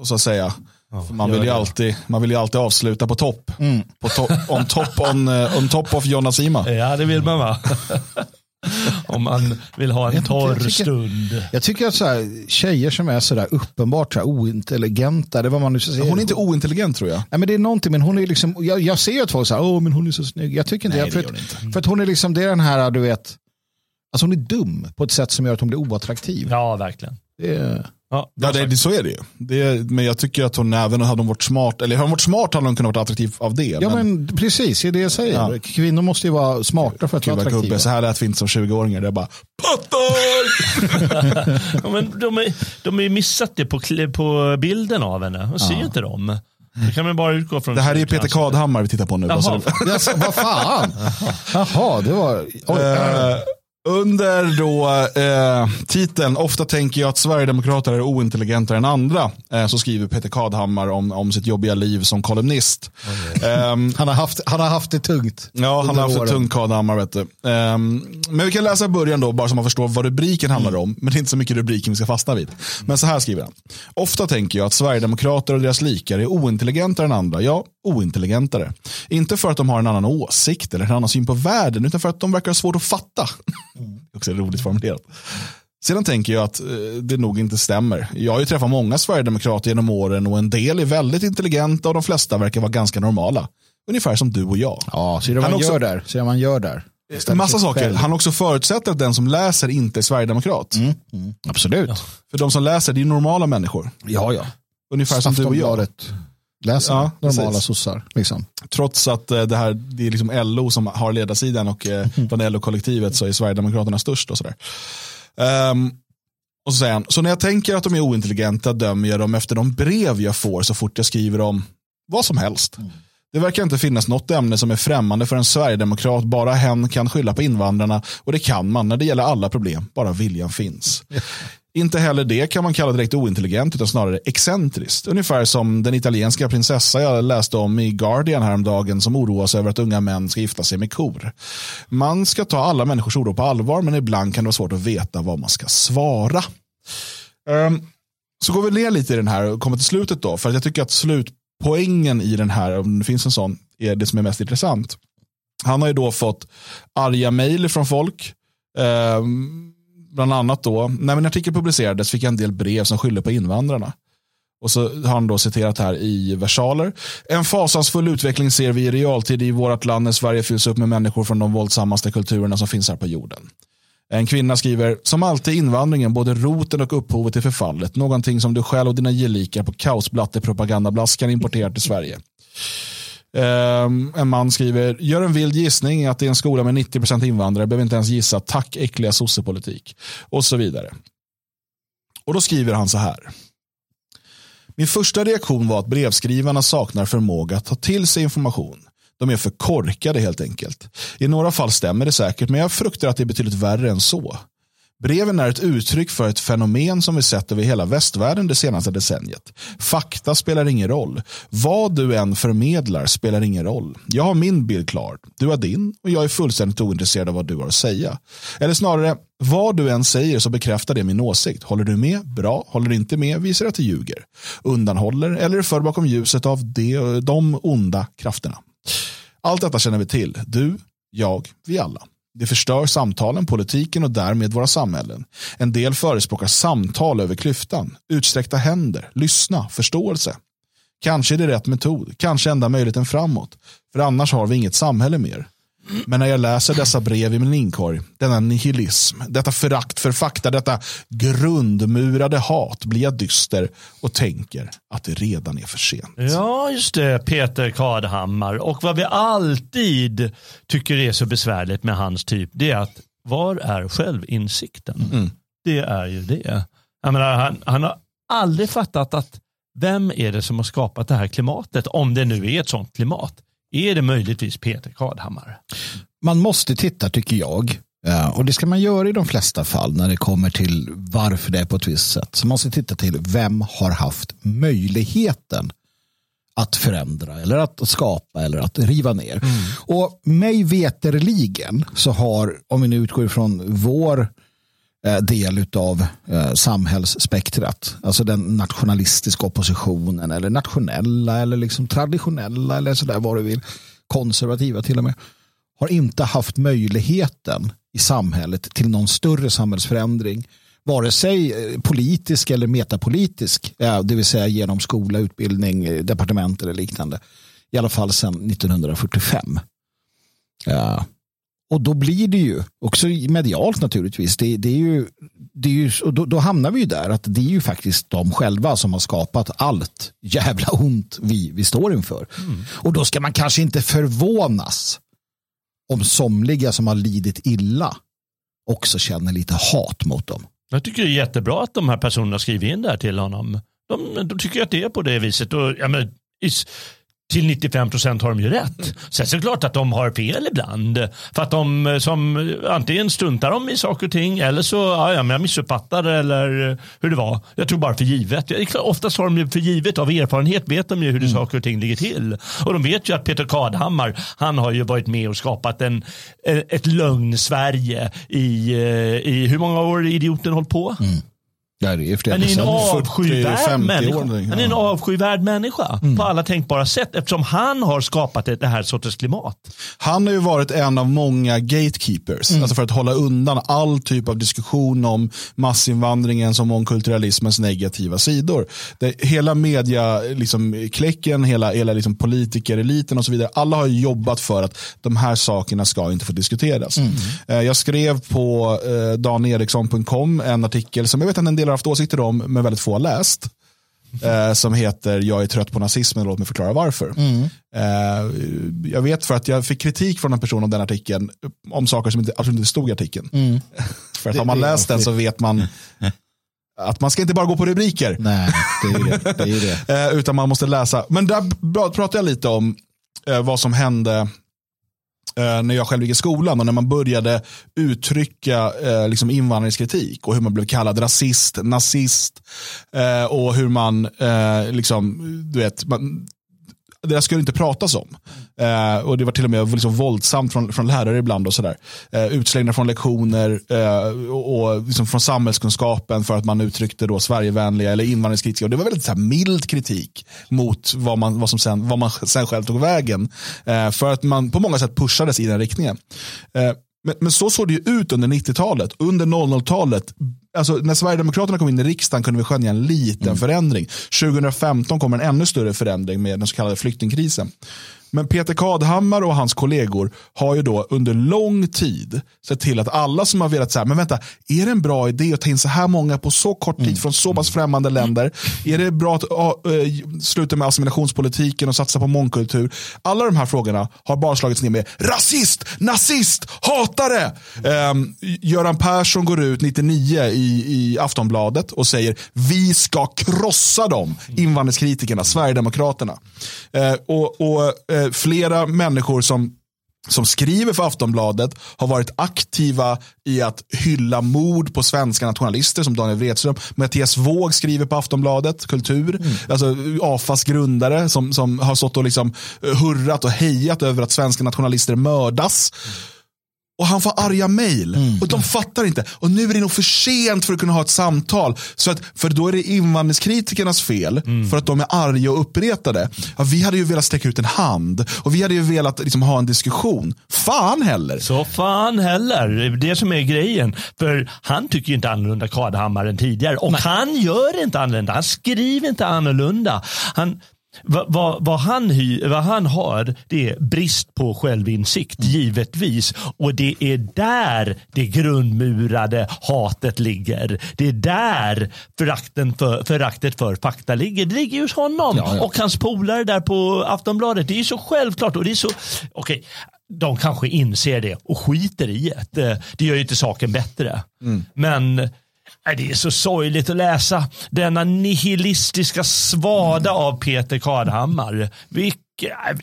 Och så att säga. Ja, man, vill ju alltid, man vill ju alltid avsluta på topp. Mm. På to on, top on, uh, on top of Jonna Sima. Ja, det vill man va? (laughs) Om man vill ha en torr jag tycker, stund. Jag tycker att så här, tjejer som är så där uppenbart så här, ointelligenta, det var man nu säga. Hon är inte ointelligent tror jag. Nej, men det är någonting, men hon är liksom, jag, jag ser ju att folk säger, åh men hon är så snygg. Jag tycker inte Nej, det. För, inte. för att hon är liksom, det är den här, du vet, alltså hon är dum på ett sätt som gör att hon blir oattraktiv. Ja, verkligen. Det är... Ja, ja det, det, så är det ju. Det, men jag tycker att hon även hade hon varit smart, eller hade hon varit smart hade hon kunnat vara attraktiv av det. Ja men, men precis, det är det jag säger. Ja. Kvinnor måste ju vara smarta för att vara attraktiva. Gubbe, så här lät vi inte som 20-åringar. Det är bara pattar! (laughs) ja, men de, är, de är missat det på, på bilden av henne. De ser ja. inte dem. Det kan man bara utgå från. Det här är ju Peter Kadhammar vi tittar på nu. Jaha, vad (laughs) fan. Jaha, det var... Oj, uh, under då eh, titeln Ofta tänker jag att Sverigedemokrater är ointelligentare än andra eh, så skriver Peter Kadhammar om, om sitt jobbiga liv som kolumnist. Um, han, har haft, han har haft det tungt. Ja, han har haft det tungt Kadhammar. Vet du. Um, men vi kan läsa början då bara så man förstår vad rubriken handlar mm. om. Men det är inte så mycket rubriken vi ska fastna vid. Men så här skriver han. Ofta tänker jag att Sverigedemokrater och deras likare är ointelligentare än andra. Ja, ointelligentare. Inte för att de har en annan åsikt eller en annan syn på världen utan för att de verkar ha svårt att fatta. Mm. (laughs) Också roligt formulerat. Sedan tänker jag att eh, det nog inte stämmer. Jag har ju träffat många sverigedemokrater genom åren och en del är väldigt intelligenta och de flesta verkar vara ganska normala. Ungefär som du och jag. Ja, ser du vad man också, gör där? Ser man gör där? En massa saker. Själv. Han också förutsätter att den som läser inte är sverigedemokrat. Mm, mm, absolut. Ja. För de som läser, det är normala människor. Ja, ja. Ungefär som du och jag läser ja, normala sossar. Liksom. Trots att eh, det, här, det är liksom LO som har ledarsidan och eh, mm. bland LO-kollektivet så är Sverigedemokraterna störst. och sådär. Um, och så säger han, så när jag tänker att de är ointelligenta dömer jag dem efter de brev jag får så fort jag skriver om vad som helst. Mm. Det verkar inte finnas något ämne som är främmande för en sverigedemokrat. Bara hen kan skylla på invandrarna och det kan man när det gäller alla problem. Bara viljan finns. (laughs) Inte heller det kan man kalla direkt ointelligent utan snarare excentriskt. Ungefär som den italienska prinsessa jag läste om i Guardian häromdagen som oroas över att unga män ska gifta sig med kor. Man ska ta alla människors oro på allvar men ibland kan det vara svårt att veta vad man ska svara. Um, så går vi ner lite i den här och kommer till slutet då. För jag tycker att slutpoängen i den här, om det finns en sån, är det som är mest intressant. Han har ju då fått arga mejl från folk. Um, bland annat då, när min artikel publicerades fick jag en del brev som skyllde på invandrarna. Och så har han då citerat här i versaler. En fasansfull utveckling ser vi i realtid i vårt land när Sverige fylls upp med människor från de våldsammaste kulturerna som finns här på jorden. En kvinna skriver, som alltid invandringen både roten och upphovet till förfallet. Någonting som du själv och dina gelikar på kaosblatte propagandablaskan importerar till Sverige. Um, en man skriver, gör en vild gissning att det är en skola med 90% invandrare, behöver inte ens gissa, tack äckliga sossepolitik. Och så vidare. Och då skriver han så här. Min första reaktion var att brevskrivarna saknar förmåga att ta till sig information. De är för korkade helt enkelt. I några fall stämmer det säkert, men jag fruktar att det är betydligt värre än så. Breven är ett uttryck för ett fenomen som vi sett över hela västvärlden det senaste decenniet. Fakta spelar ingen roll. Vad du än förmedlar spelar ingen roll. Jag har min bild klar, du har din och jag är fullständigt ointresserad av vad du har att säga. Eller snarare, vad du än säger så bekräftar det min åsikt. Håller du med? Bra. Håller du inte med? Visar att du ljuger. Undanhåller eller för bakom ljuset av de, de onda krafterna. Allt detta känner vi till. Du, jag, vi alla. Det förstör samtalen, politiken och därmed våra samhällen. En del förespråkar samtal över klyftan, utsträckta händer, lyssna, förståelse. Kanske är det rätt metod, kanske enda möjligheten framåt. För annars har vi inget samhälle mer. Men när jag läser dessa brev i min inkorg, denna nihilism, detta förakt för fakta, detta grundmurade hat blir jag dyster och tänker att det redan är för sent. Ja, just det, Peter Kadhammar. Och vad vi alltid tycker är så besvärligt med hans typ, det är att var är självinsikten? Mm. Det är ju det. Menar, han, han har aldrig fattat att vem är det som har skapat det här klimatet, om det nu är ett sånt klimat. Är det möjligtvis Peter Kadhammar? Man måste titta tycker jag. Och det ska man göra i de flesta fall när det kommer till varför det är på ett visst sätt. Så man måste titta till vem har haft möjligheten att förändra eller att skapa eller att riva ner. Mm. Och mig veterligen så har, om vi nu utgår ifrån vår eh, Eh, del av eh, samhällsspektrat, alltså den nationalistiska oppositionen eller nationella eller liksom traditionella eller sådär vad du vill, konservativa till och med, har inte haft möjligheten i samhället till någon större samhällsförändring vare sig eh, politisk eller metapolitisk, det vill säga genom skola, utbildning, departement eller liknande. I alla fall sedan 1945. Ja. Och då blir det ju, också medialt naturligtvis, det, det är ju, det är ju, och då, då, hamnar vi ju där att det är ju faktiskt de själva som har skapat allt jävla ont vi, vi står inför. Mm. Och då ska man kanske inte förvånas om somliga som har lidit illa också känner lite hat mot dem. Jag tycker det är jättebra att de här personerna skriver in det här till honom. De, de tycker att det är på det viset. Och, ja, men, till 95 procent har de ju rätt. Sen så är det klart att de har fel ibland. För att de som antingen struntar de i saker och ting eller så ja, jag missuppfattar eller hur det var. Jag tror bara för givet. Oftast har de ju för givet av erfarenhet vet de ju hur det mm. saker och ting ligger till. Och de vet ju att Peter Kadhammar han har ju varit med och skapat en, ett lögn-Sverige i, i hur många år idioten hållit på? Mm. Ja, det är flera han är en avskyvärd människa. Han är en avskyvärd människa mm. på alla tänkbara sätt eftersom han har skapat det här sortens klimat. Han har ju varit en av många gatekeepers, mm. alltså för att hålla undan all typ av diskussion om massinvandringens och mångkulturalismens negativa sidor. Det, hela media, liksom, kläcken, hela, hela liksom, politikereliten och så vidare, alla har jobbat för att de här sakerna ska inte få diskuteras. Mm. Eh, jag skrev på eh, daneriksson.com en artikel som jag vet att en del haft åsikter om, men väldigt få har läst. Eh, som heter Jag är trött på nazismen, låt mig förklara varför. Mm. Eh, jag vet för att jag fick kritik från en person om den artikeln, om saker som inte, absolut inte stod i artikeln. Mm. (laughs) för att har man läst den så vet man att man ska inte bara gå på rubriker. Nej, det är det. det, är det. (laughs) eh, utan man måste läsa. Men där pratade jag lite om eh, vad som hände eh, när jag själv gick i skolan och när man började uttrycka eh, liksom invandringskritik och hur man blev kallad rasist, nazist eh, och hur man, eh, liksom, du vet, man, det där skulle inte pratas om. Eh, och det var till och med liksom våldsamt från, från lärare ibland och sådär. Eh, utslängda från lektioner eh, och, och liksom från samhällskunskapen för att man uttryckte då Sverigevänliga eller invandringskritiska. Och det var väldigt så här, mild kritik mot vad man, vad som sen, vad man (laughs) sen själv tog vägen. Eh, för att man på många sätt pushades i den riktningen. Eh, men, men, så såg det ju ut under 90-talet. Under 00-talet, alltså när Sverigedemokraterna kom in i riksdagen kunde vi skönja en liten mm. förändring. 2015 kom en ännu större förändring med den så kallade flyktingkrisen. Men Peter Kadhammar och hans kollegor har ju då under lång tid sett till att alla som har velat säga, men vänta, är det en bra idé att ta in så här många på så kort tid mm. från så pass främmande länder? Är det bra att uh, sluta med assimilationspolitiken och satsa på mångkultur? Alla de här frågorna har bara slagits ner med rasist, nazist, hatare. Um, Göran Persson går ut 99 i, i Aftonbladet och säger vi ska krossa dem, invandringskritikerna, Sverigedemokraterna. Uh, och, och uh, flera människor som som skriver för Aftonbladet har varit aktiva i att hylla mord på svenska nationalister som Daniel Wretström. Mattias Våg skriver på Aftonbladet, kultur. Mm. Alltså AFAs grundare som, som har stått och liksom hurrat och hejat över att svenska nationalister mördas. Mm och han får arga mejl. Mm. Och de fattar inte. Och nu är det nog för sent för att kunna ha ett samtal. Så att, för då är det invandringskritikernas fel. Mm. För att de är arga och uppretade. Ja, vi hade ju velat sträcka ut en hand. Och vi hade ju velat liksom, ha en diskussion. Fan heller. Så fan heller. Det är det som är grejen. För han tycker ju inte annorlunda Kadhammar än tidigare. Och Nej. han gör inte annorlunda. Han skriver inte annorlunda. Han, vad, vad, vad, han hy, vad han har det är brist på självinsikt, mm. givetvis. Och det är där det grundmurade hatet ligger. Det är där förakten för, föraktet för fakta ligger. Det ligger hos honom ja, ja. och hans polare där på Aftonbladet. Det är så självklart. och det är så, okay, De kanske inser det och skiter i det. Det gör ju inte saken bättre. Mm. Men det är så sorgligt att läsa denna nihilistiska svada av Peter Kadhammar.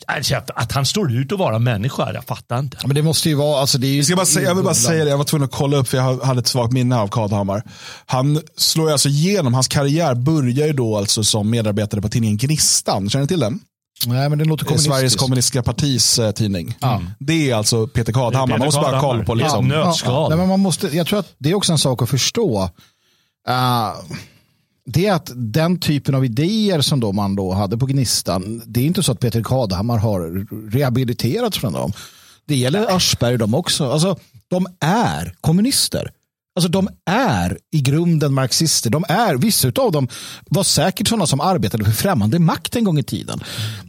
Alltså, att han står ut att vara människa, jag fattar inte. Men det måste ju vara, alltså det är ju, jag, bara säga, jag vill bara säga det, jag var tvungen att kolla upp för jag hade ett svagt minne av Kadhammar. Han slår alltså igenom, hans karriär börjar ju då alltså som medarbetare på tidningen Gnistan, känner ni till den? Nej, men det låter. Sveriges kommunistiska partis eh, tidning. Mm. Det är alltså Peter Kadhammar. Man måste bara ha koll på liksom. Ja, ja, ja. men man måste, jag tror att det är också en sak att förstå. Uh, det är att den typen av idéer som då man då hade på Gnistan, det är inte så att Peter Kadhammar har rehabiliterats från dem. Det gäller Aschberg och dem också. Alltså, de är kommunister. Alltså de är i grunden marxister. De är, vissa av dem var säkert sådana som arbetade för främmande makt en gång i tiden.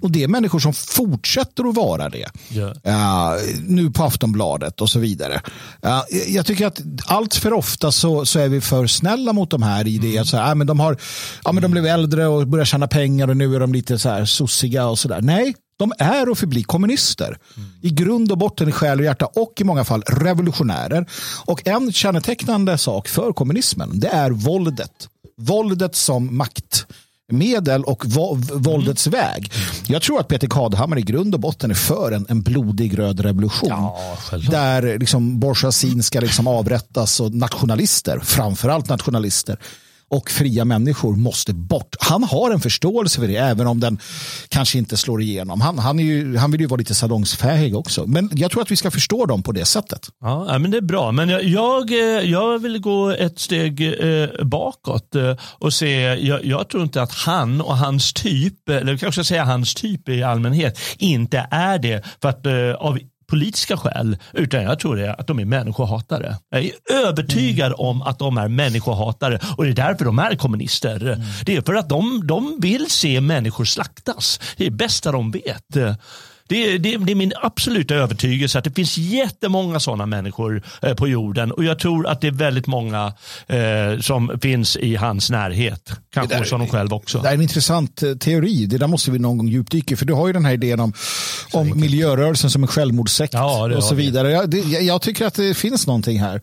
Och det är människor som fortsätter att vara det. Yeah. Uh, nu på Aftonbladet och så vidare. Uh, jag tycker att allt för ofta så, så är vi för snälla mot de här i det mm. att så här, men de, har, ja, men de blev äldre och började tjäna pengar och nu är de lite så här sossiga och sådär. Nej, de är och förblir kommunister. Mm. I grund och botten i själ och hjärta och i många fall revolutionärer. Och en kännetecknande sak för kommunismen det är våldet. Våldet som maktmedel och våldets mm. väg. Jag tror att Peter Kadhammar i grund och botten är för en, en blodig röd revolution. Ja, där liksom bourgeoisien ska liksom avrättas och nationalister, framförallt nationalister, och fria människor måste bort. Han har en förståelse för det, även om den kanske inte slår igenom. Han, han, är ju, han vill ju vara lite salongsfähig också. Men jag tror att vi ska förstå dem på det sättet. Ja, men Det är bra, men jag, jag, eh, jag vill gå ett steg eh, bakåt eh, och se, jag, jag, tror inte att han och hans typ, eh, eller kanske säga hans typ i allmänhet, inte är det för att av politiska skäl, utan jag tror det att de är människohatare. Jag är övertygad mm. om att de är människohatare och det är därför de är kommunister. Mm. Det är för att de, de vill se människor slaktas. Det är det bästa de vet. Det är, det, det är, min absoluta övertygelse att det finns jättemånga sådana människor eh, på jorden och jag tror att det är väldigt många eh, som finns i hans närhet. Kanske hos honom själv också. Det är en intressant eh, teori. Det där måste vi någon gång djupdyka för du har ju den här idén om, om miljörörelsen som en självmordssekt ja, och så vidare. Jag, det, jag, tycker att det finns någonting här.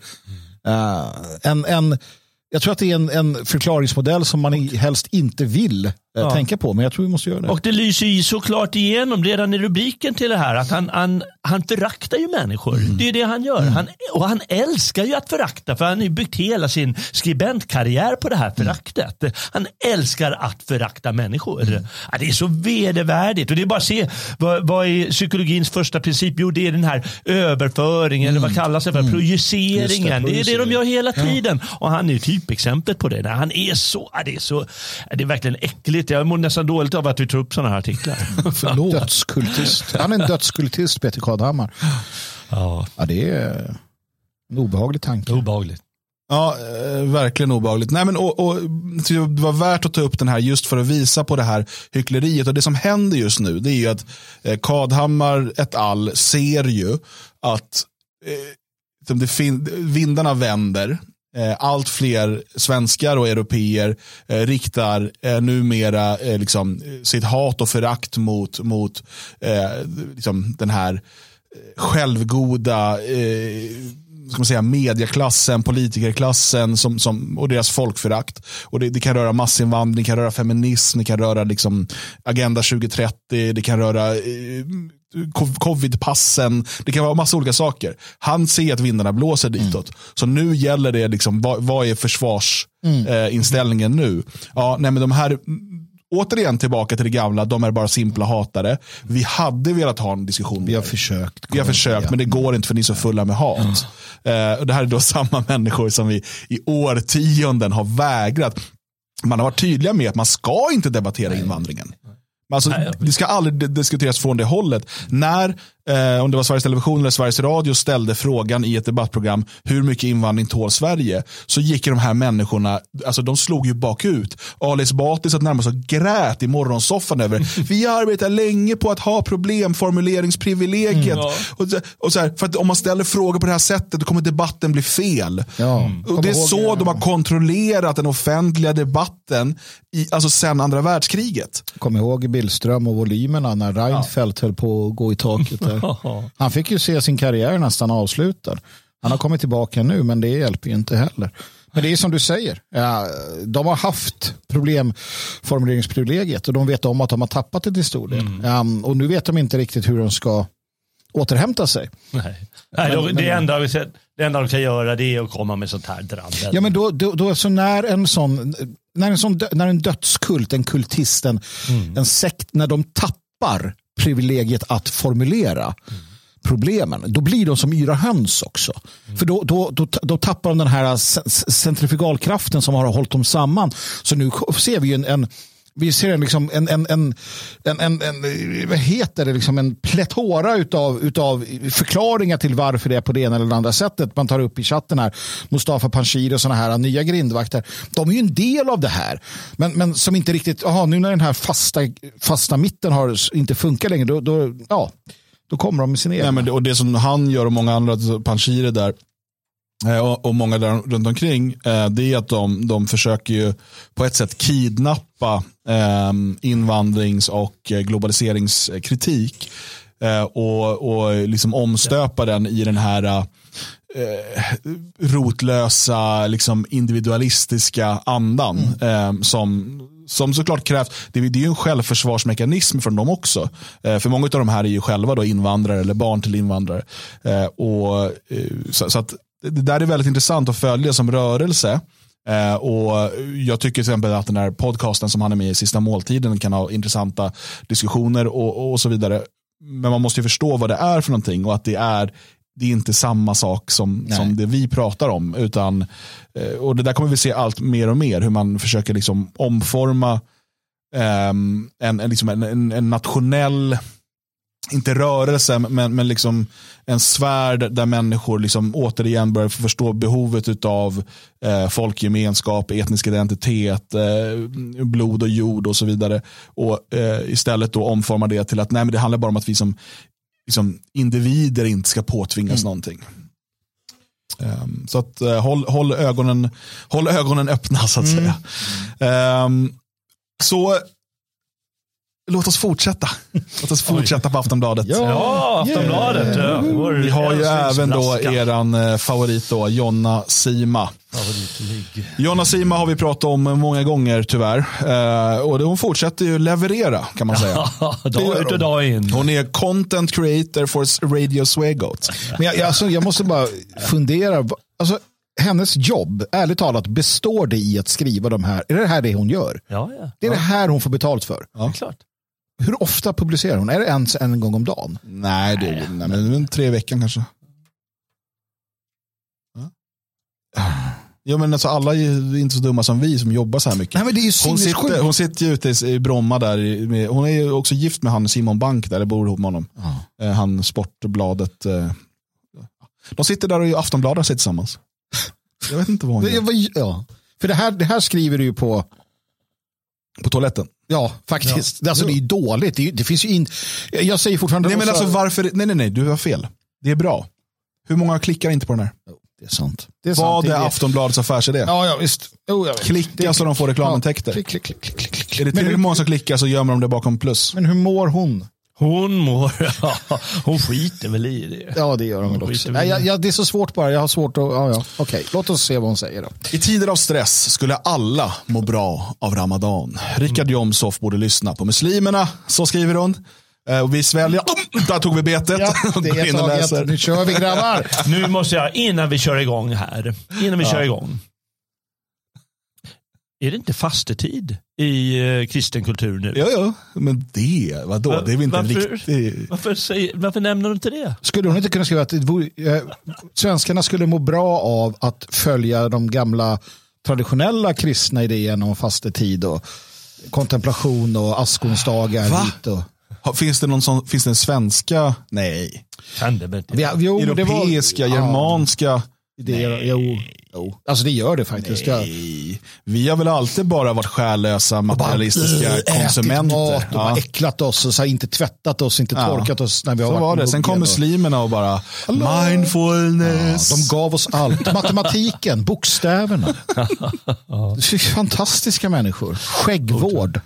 Uh, en, en, jag tror att det är en, en förklaringsmodell som man helst inte vill ja. tänka på, men jag tror vi måste göra det. Och det lyser ju såklart igenom redan i rubriken till det här att han, han, han föraktar ju människor. Mm. Det är det han gör. Mm. Han, och han älskar ju att förakta för han har ju byggt hela sin skribentkarriär på det här föraktet. Mm. Han älskar att förakta människor. Mm. Ja, det är så vedervärdigt och det är bara att se vad, vad är psykologins första princip? Jo, det är den här överföringen, eller vad mm. kallas det för? Mm. Projiceringen. Det, det, är det de gör hela tiden. Ja. Och han är typexemplet på det. Han är så, det är så, det är verkligen äckligt. Jag mår nästan dåligt av att vi tar upp sådana här artiklar. (laughs) Förlåt. Dödskultist. Han är en dödskultist, Peter Kadhammar. Ja. ja, det är en obehaglig tanke. Obehagligt. Ja, eh, verkligen obehagligt. Nej, men, och, och, det var värt att ta upp den här just för att visa på det här hyckleriet. Och Det som händer just nu det är ju att eh, Kadhammar et al. ser ju att eh, det vindarna vänder. Eh, allt fler svenskar och europeer eh, riktar eh, numera eh, liksom, sitt hat och förakt mot, mot eh, liksom den här eh, självgoda eh, ska man säga, mediaklassen, politikerklassen som, som, och deras folkförakt. Och det, det, kan röra massinvandring, det kan röra feminism, det kan röra liksom, Agenda 2030, det kan röra eh, covidpassen, det kan vara massa olika saker. Han ser att vindarna blåser ditåt. Mm. Så nu gäller det, liksom, vad, vad är försvarsinställningen mm. eh, nu? Ja, nej, men de här återigen tillbaka till det gamla, de är bara simpla hatare. Vi hade velat ha en diskussion. Vi har försökt. Vi har försökt, men det går inte för ni är så fulla med hat. Mm. Uh, det här är då (laughs) samma människor som vi i årtionden har vägrat. Man har varit tydliga med att man ska inte debattera invandringen. Alltså, det ska aldrig diskuteras från det hållet. När eh, om det var Sveriges Television eller Sveriges Radio ställde frågan i ett debattprogram hur mycket invandring tål Sverige så gick de här människorna, alltså de slog ju bakut. Ali Esbati satt närmast och grät i morgonsoffan över vi arbetar länge på att ha problemformuleringsprivilegiet. Mm, ja. och, och så här, för att om man ställer frågor på det här sättet då kommer debatten bli fel. Ja. Mm. Och det är så de har kontrollerat den offentliga debatten i, alltså sen andra världskriget. Kom ihåg Billström och volymerna när Reinfeldt ja. höll på att gå i taket. (laughs) Han fick ju se sin karriär nästan avslutad. Han har kommit tillbaka nu, men det hjälper ju inte heller. Men det är som du säger, de har haft problemformuleringsprivilegiet och de vet om att de har tappat det till stor del. Mm. och nu vet de inte riktigt hur de ska återhämta sig. Nej. Nej, då, det, enda, det enda de kan göra det är att komma med sånt här drabbel. Ja, men då, då, då, alltså när, en sån, när, en sån, när en dödskult, en kultist, en, mm. en sekt, när de tappar privilegiet att formulera mm. problemen. Då blir de som yra höns också. Mm. För då, då, då, då, tappar de den här centrifugalkraften som har hållit dem samman. Så nu ser vi en, en vi ser en, liksom, en, en, en, en, en, en, vad heter det, liksom en plätora utav, utav förklaringar till varför det är på det ena eller andra sättet. Man tar upp i chatten här, Mustafa Panshir och sådana här nya grindvakter. De är ju en del av det här. Men, men som inte riktigt, aha, nu när den här fasta, fasta mitten har, inte funkar längre, då, då, ja, då kommer de med sin egen. och det som han gör och många andra, Panshir där, Eh, och, många där runt omkring, eh, det är att de, de försöker ju på ett sätt kidnappa eh, invandrings och globaliseringskritik och, och liksom omstöpa den i den här eh, rotlösa, liksom individualistiska andan mm. som, som såklart krävs. Det, det är ju en självförsvarsmekanism från dem också. Eh, för många av de här är ju själva då invandrare eller barn till invandrare. Eh, och, så, så, att det där är väldigt intressant att följa som rörelse. Eh, och Jag tycker till exempel att den här podcasten som han är med i, Sista måltiden, kan ha intressanta diskussioner och, och så vidare. Men man måste ju förstå vad det är för någonting och att det är det är inte samma sak som, som det vi pratar om. Utan, eh, och Det där kommer vi se allt mer och mer, hur man försöker liksom omforma um, en, en, liksom en, en nationell inte rörelse, men, men liksom en svärd där människor liksom återigen börjar förstå behovet av eh, folkgemenskap, etnisk identitet, eh, blod och jord och så vidare. Och eh, istället då omforma det till att nej, men det handlar bara om att vi som liksom, individer inte ska påtvingas mm. någonting. Um, så att, uh, håll, håll, ögonen, håll ögonen öppna så att mm. säga. Um, så låt oss fortsätta. Låt oss (laughs) fortsätta på Aftonbladet. Ja, Aftonbladet. Yeah. Vi har ju även då eran eh, favorit då, Jonna Sima. Jonna Sima har vi pratat om många gånger tyvärr. Eh, och hon fortsätter ju leverera kan man säga. (laughs) dag ut och dag in. Hon är content creator for Radio Svegot. Men jag, alltså, jag måste bara fundera. Alltså, hennes jobb, ärligt talat, består det i att skriva de här? Är det här det hon gör? Ja, ja. Det är ja. det här hon får betalt för? Ja, klart. Hur ofta publicerar hon? Är det ens en gång om dagen? Nej, det är nej, men tre veckor kanske. Ja, men alltså, alla är inte så dumma som vi som jobbar så här mycket. Nej, men det är ju hon, sitter, hon sitter ju ute i Bromma där. Med, hon är ju också gift med han Simon Bank där, det bor ihop med honom. Ja. Han Sportbladet. De sitter där och Aftonbladet sitter tillsammans. Jag vet inte vad hon gör. Ja. För det här, det här skriver du ju på på toaletten. Ja, faktiskt. Ja. Alltså, det är dåligt. Det, det, finns ju in... Jag säger fortfarande... Nej, men alltså varför... Nej, nej, nej. Du har fel. Det är bra. Hur många klickar inte på den här? Det är sant. Det är Vad sant. är Aftonbladets affärsidé? Ja, ja, visst. Oh, Klicka så de får reklamintäkter. Ja, klick, klick, klick, klick, klick. Är det tillräckligt många som klickar så gömmer de det bakom plus. Men hur mår hon? Hon mår, (laughs) ja, hon skiter väl i det. Ja, det gör hon, hon också. Nej, jag, jag, det är så svårt bara, jag har svårt att, ja, ja. okej, låt oss se vad hon säger då. I tider av stress skulle alla må bra av Ramadan. Richard Jomshof borde lyssna på muslimerna, så skriver hon. Eh, och vi sväljer, oh, där tog vi betet. Ja, (laughs) det är taget. Nu kör vi grabbar. nu måste jag, innan vi kör igång här, innan vi ja. kör igång. Är det inte fastetid i eh, kristen kultur nu? Ja, ja, men det, vadå? Va, det är väl inte varför, en riktig... Varför, säger, varför nämner du inte det? Skulle hon inte kunna skriva att eh, svenskarna skulle må bra av att följa de gamla traditionella kristna idéerna om fastetid och kontemplation och askonsdagar? Va? Och... Finns det någon sån, finns det en svenska? Nej. Kan det, vi, jo, Europeiska, det var, germanska? Ja. Det, jo, jo. Alltså det gör det faktiskt. Nej. Vi har väl alltid bara varit själlösa, materialistiska bara, konsumenter. Mat och ja. äcklat oss och så inte tvättat oss, inte ja. torkat oss. När vi har så var det. Sen kom muslimerna och bara Hallå. mindfulness. Ja, de gav oss allt. Matematiken, bokstäverna. (laughs) Fantastiska människor. Skäggvård.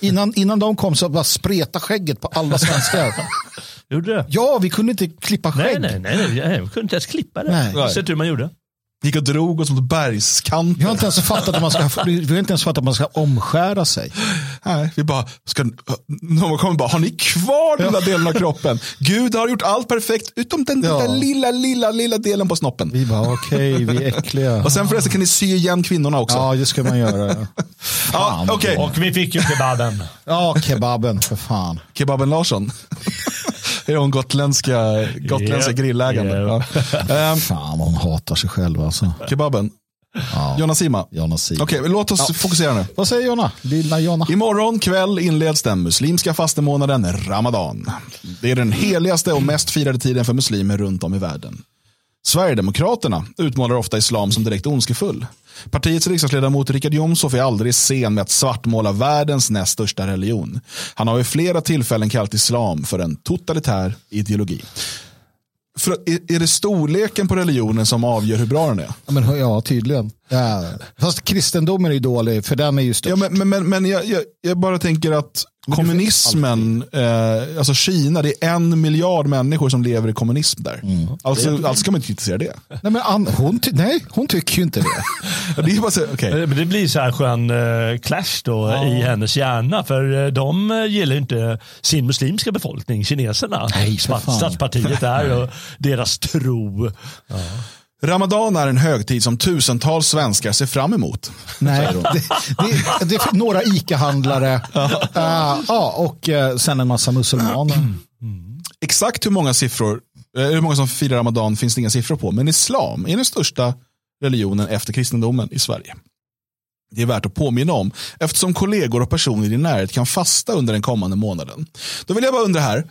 Innan, innan de kom så bara spreta skägget på alla svenskar. (laughs) Gjorde det? Ja, vi kunde inte klippa skägg. Nej, nej, nej, nej. vi kunde inte ens klippa det. Nej. Sett hur man gjorde. Gick och drog oss mot bergskanten. Vi har inte ens fattat att man ska, vi har inte ens fattat att man ska omskära sig. Nej, vi bara, ska, någon kommer bara, har ni kvar den där delen av kroppen? Gud har gjort allt perfekt utom den ja. där lilla, lilla, lilla delen på snoppen. Vi bara, okej, okay, vi är äckliga. och sen förresten kan ni sy igen kvinnorna också. Ja, det ska man göra. ja, (laughs) okay. Och vi fick ju kebaben. ja, kebaben, för fan. Kebaben Larsson. Är hon gotländska, gotländska yeah. grillägaren. Yeah. Ja. Um, (laughs) Fan hon hatar sig själv alltså. Kebaben. Ja. Jonna Sima. Jonna Sima. Okej, okay, låt oss ja. fokusera nu. Vad säger Jonna? Lilla Jonna. Imorgon kväll inleds den muslimska fastemånaden Ramadan. Det är den heligaste och mest firade tiden för muslimer runt om i världen. Sverigedemokraterna utmålar ofta islam som direkt ondskefull. Partiets riksdagsledamot Richard Jomshof är aldrig sen med att svartmåla världens näst största religion. Han har vid flera tillfällen kallat islam för en totalitär ideologi. För, är det storleken på religionen som avgör hur bra den är? Ja, men, ja tydligen. Ja. Fast kristendomen är ju dålig, för den är ju störst. Ja, men men, men, jag, jag, jag bara tänker att kommunismen, eh, alltså Kina, det är en miljard människor som lever i kommunism där. Mm. Alltså, alltså ska man inte kritisera det. Nej, men Ann, hon, nej, hon tycker ju inte det. (laughs) det, är bara så, okay. det blir så här skön uh, clash då ja. i hennes hjärna. För uh, de uh, gillar inte sin muslimska befolkning, kineserna. Nej, Statspartiet där och deras tro. Ja. Ramadan är en högtid som tusentals svenskar ser fram emot. Nej, det, det, det är några ICA-handlare uh, ja, och uh, sen en massa muselmaner. Mm. Exakt hur många siffror, uh, hur många som firar Ramadan finns det inga siffror på. Men islam är den största religionen efter kristendomen i Sverige. Det är värt att påminna om eftersom kollegor och personer i din närhet kan fasta under den kommande månaden. Då vill jag bara undra här,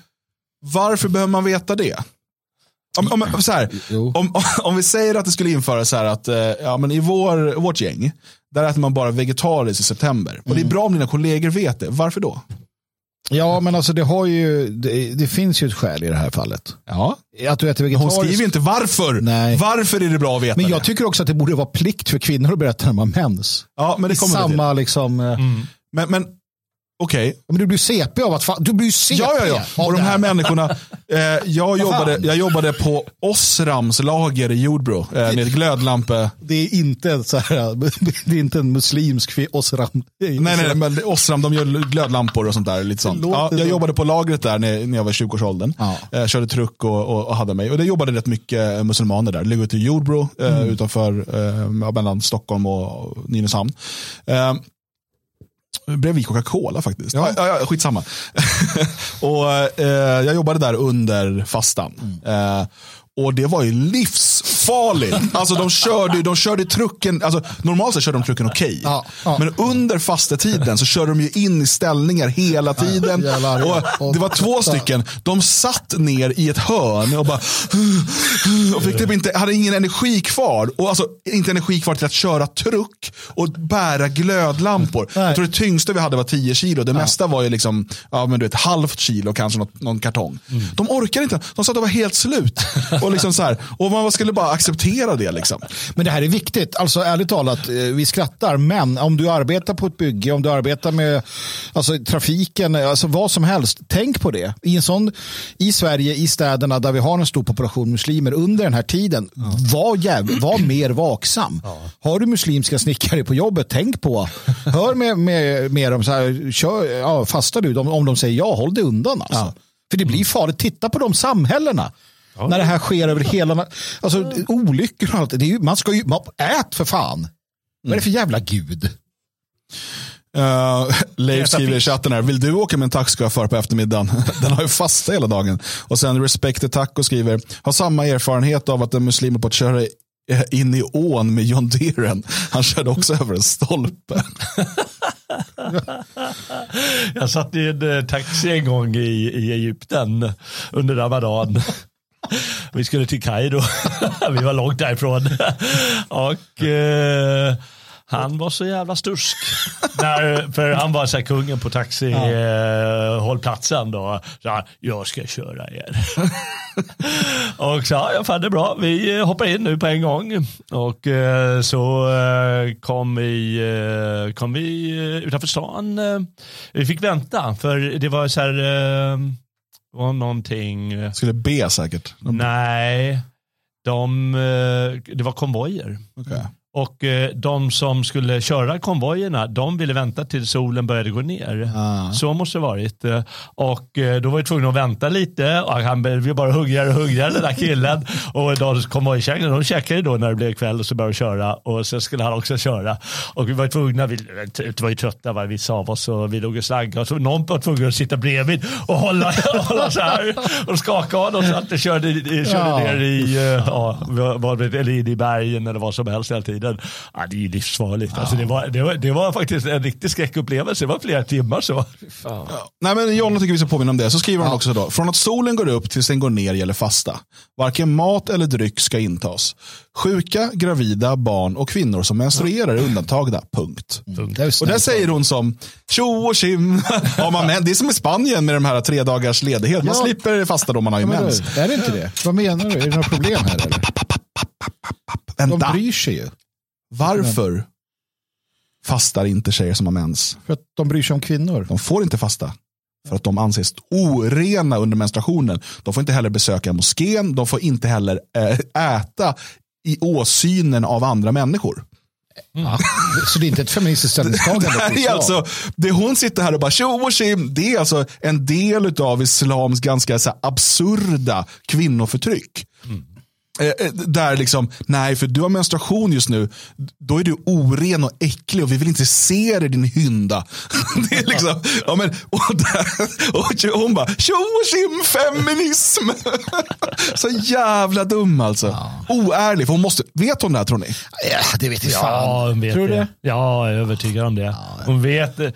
varför behöver man veta det? Om, om, så här, om, om, vi säger att det skulle införas så här att eh, ja, men i vår, vårt gäng, där äter man bara vegetariskt i september. Och det är mm. bra om dina kollegor vet det. Varför då? Ja, men alltså det, har ju, det, det, finns ju ett skäl i det här fallet. Ja. Att du äter vegetariskt. Hon skriver inte varför. Nej. Varför är det bra att veta Men jag det? tycker också att det borde vara plikt för kvinnor att berätta när man har mens. Ja, men det kommer Samma liksom. Eh, mm. Men, men Okej. Men du blir CP av att Du blir CP Ja, ja, ja. Och de här människorna. Eh, jag, jobbade, jag jobbade på Osrams lager i Jordbro. Eh, med ett glödlampe. Det är inte så här, det är inte en muslimsk osram. Nej, nej, men Osram de gör glödlampor och sånt där. Lite sånt. Ja, jag jobbade på lagret där när, när jag var i 20-årsåldern. Ja. Eh, körde truck och, och, och hade mig. Och det jobbade rätt mycket muselmaner där. Det ligger ute i Jordbro eh, Mm. utanför eh, mellan Stockholm och Nynäshamn. Bredvid Coca-Cola faktiskt. Ja. Ja, ja, skitsamma. (laughs) och, eh, jag jobbade där under fastan. Mm. Eh, och det var ju livsfarligt. Alltså de körde, de körde trucken, alltså normalt sett körde de trucken okej. Ja, ja. Men under fastetiden så körde de ju in i ställningar hela tiden. jävlar. och det var två stycken, de satt ner i ett hörn och bara och fick typ inte, hade ingen energi kvar. Och alltså inte energi kvar till att köra truck och bära glödlampor. Nej. Jag tror det tyngsta vi hade var 10 kilo. Det mesta var ju liksom, ja men du vet, halvt kilo, kanske något, någon kartong. Mm. De orkade inte, de sa att de var helt slut. (laughs) Och, liksom så här, och man skulle bara acceptera det. Liksom. Men det här är viktigt. Alltså ärligt talat, eh, vi skrattar, men om du arbetar på ett bygge, om du arbetar med alltså, trafiken, alltså vad som helst, tänk på det. I, en sån, I Sverige, i städerna där vi har en stor population muslimer under den här tiden, var, jäv, var mer vaksam. Har du muslimska snickare på jobbet, tänk på, hör med, med, med dem, så här, kör, ja, fastar du, om, om de säger ja, håll dig undan. Alltså. För det blir farligt, titta på de samhällena. När det här sker över hela... Alltså olyckor och allt. Det är ju, man ska ju... Man, ät för fan. Vad är det för jävla gud? Uh, Leif skriver i chatten här, vill du åka med en taxichaufför på eftermiddagen? (laughs) Den har ju fasta hela dagen. Och sen Respect Taco skriver, har samma erfarenhet av att en muslim är på att köra in i ån med John Deeren. Han körde också över en stolpe. (laughs) Jag satt i en eh, taxi en gång i, i Egypten under Ramadan. Vi skulle till Kairo. (laughs) Vi var långt därifrån. Och eh, han var så jävla stursk. (laughs) När, för han var så kungen på taxihållplatsen. Då. Så han, jag ska köra er. (laughs) och sa, ja fan det är bra. Vi hoppar in nu på en gång. Och eh, så eh, kom vi, eh, kom vi eh, utanför stan. Eh, vi fick vänta för det var så här, eh, var någonting. eh, Skulle be säkert. Nej, de, eh, det var konvojer. Okej. Och eh, de som skulle köra konvojerna, de ville vänta till solen började gå ner. Ah. Så måste det varit. Och eh, då var vi tvungna att vänta lite. Och han blev bara hungrigare och hungrigare den där killen. (laughs) och de konvojkängorna, de käkade då när det blev kväll och så började de köra. Och så skulle han också köra. Och vi var tvungna, vi vi var ju trötta va, vissa av oss och vi låg och slaggade. Och så någon var tvungen att sitta bredvid och hålla, (laughs) hålla så här. Och skaka honom så att det körde, körde Ja. ner i, eh, ja, vad- eller in i bergen eller vad som helst hela tiden. Ja, det är ju livsfarligt. Alltså, det, var, det, var, det var faktiskt en riktig skräckupplevelse. Det var flera timmar så. Nej, men Jonna tycker vi ska påminna om det. Så skriver han också då. Från att solen går upp tills den går ner gäller fasta. Varken mat eller dryck ska intas. Sjuka, gravida, barn och kvinnor som menstruerar är undantagna. Punkt. Det är Och där säger hon som tjo och tjim. (laughs) Har man det är som i Spanien med de här tre dagars ledighet. Man Ja. slipper fasta då man har ju Men mens. Är det inte det? Vad menar du? Är det några problem här eller? De Vänta, bryr sig ju. Varför fastar inte tjejer som har mens? För att de bryr sig om kvinnor. De får inte fasta. För att de anses orena under menstruationen. De får inte heller besöka moskén. De får inte heller eh, äta i åsynen av andra människor. Ja. Så det är inte ett feministiskt (laughs) ställningstagande? Det, är alltså, det hon sitter här och bara tjo och tjim, det är alltså en del av islams ganska så absurda kvinnoförtryck. Eh, Där liksom, nej för du har menstruation just nu, då är du oren och äcklig och vi vill inte se dig din hynda. (laughs) Det är liksom, ja men, och, där, och hon bara, tjo tjim feminism. (laughs) Så jävla dum alltså. Oärlig, för hon måste, vet hon det här tror ni? Ja, det vet jag Ja, hon vet Tror du det. det? Ja, jag är övertygad om det. Hon vet det.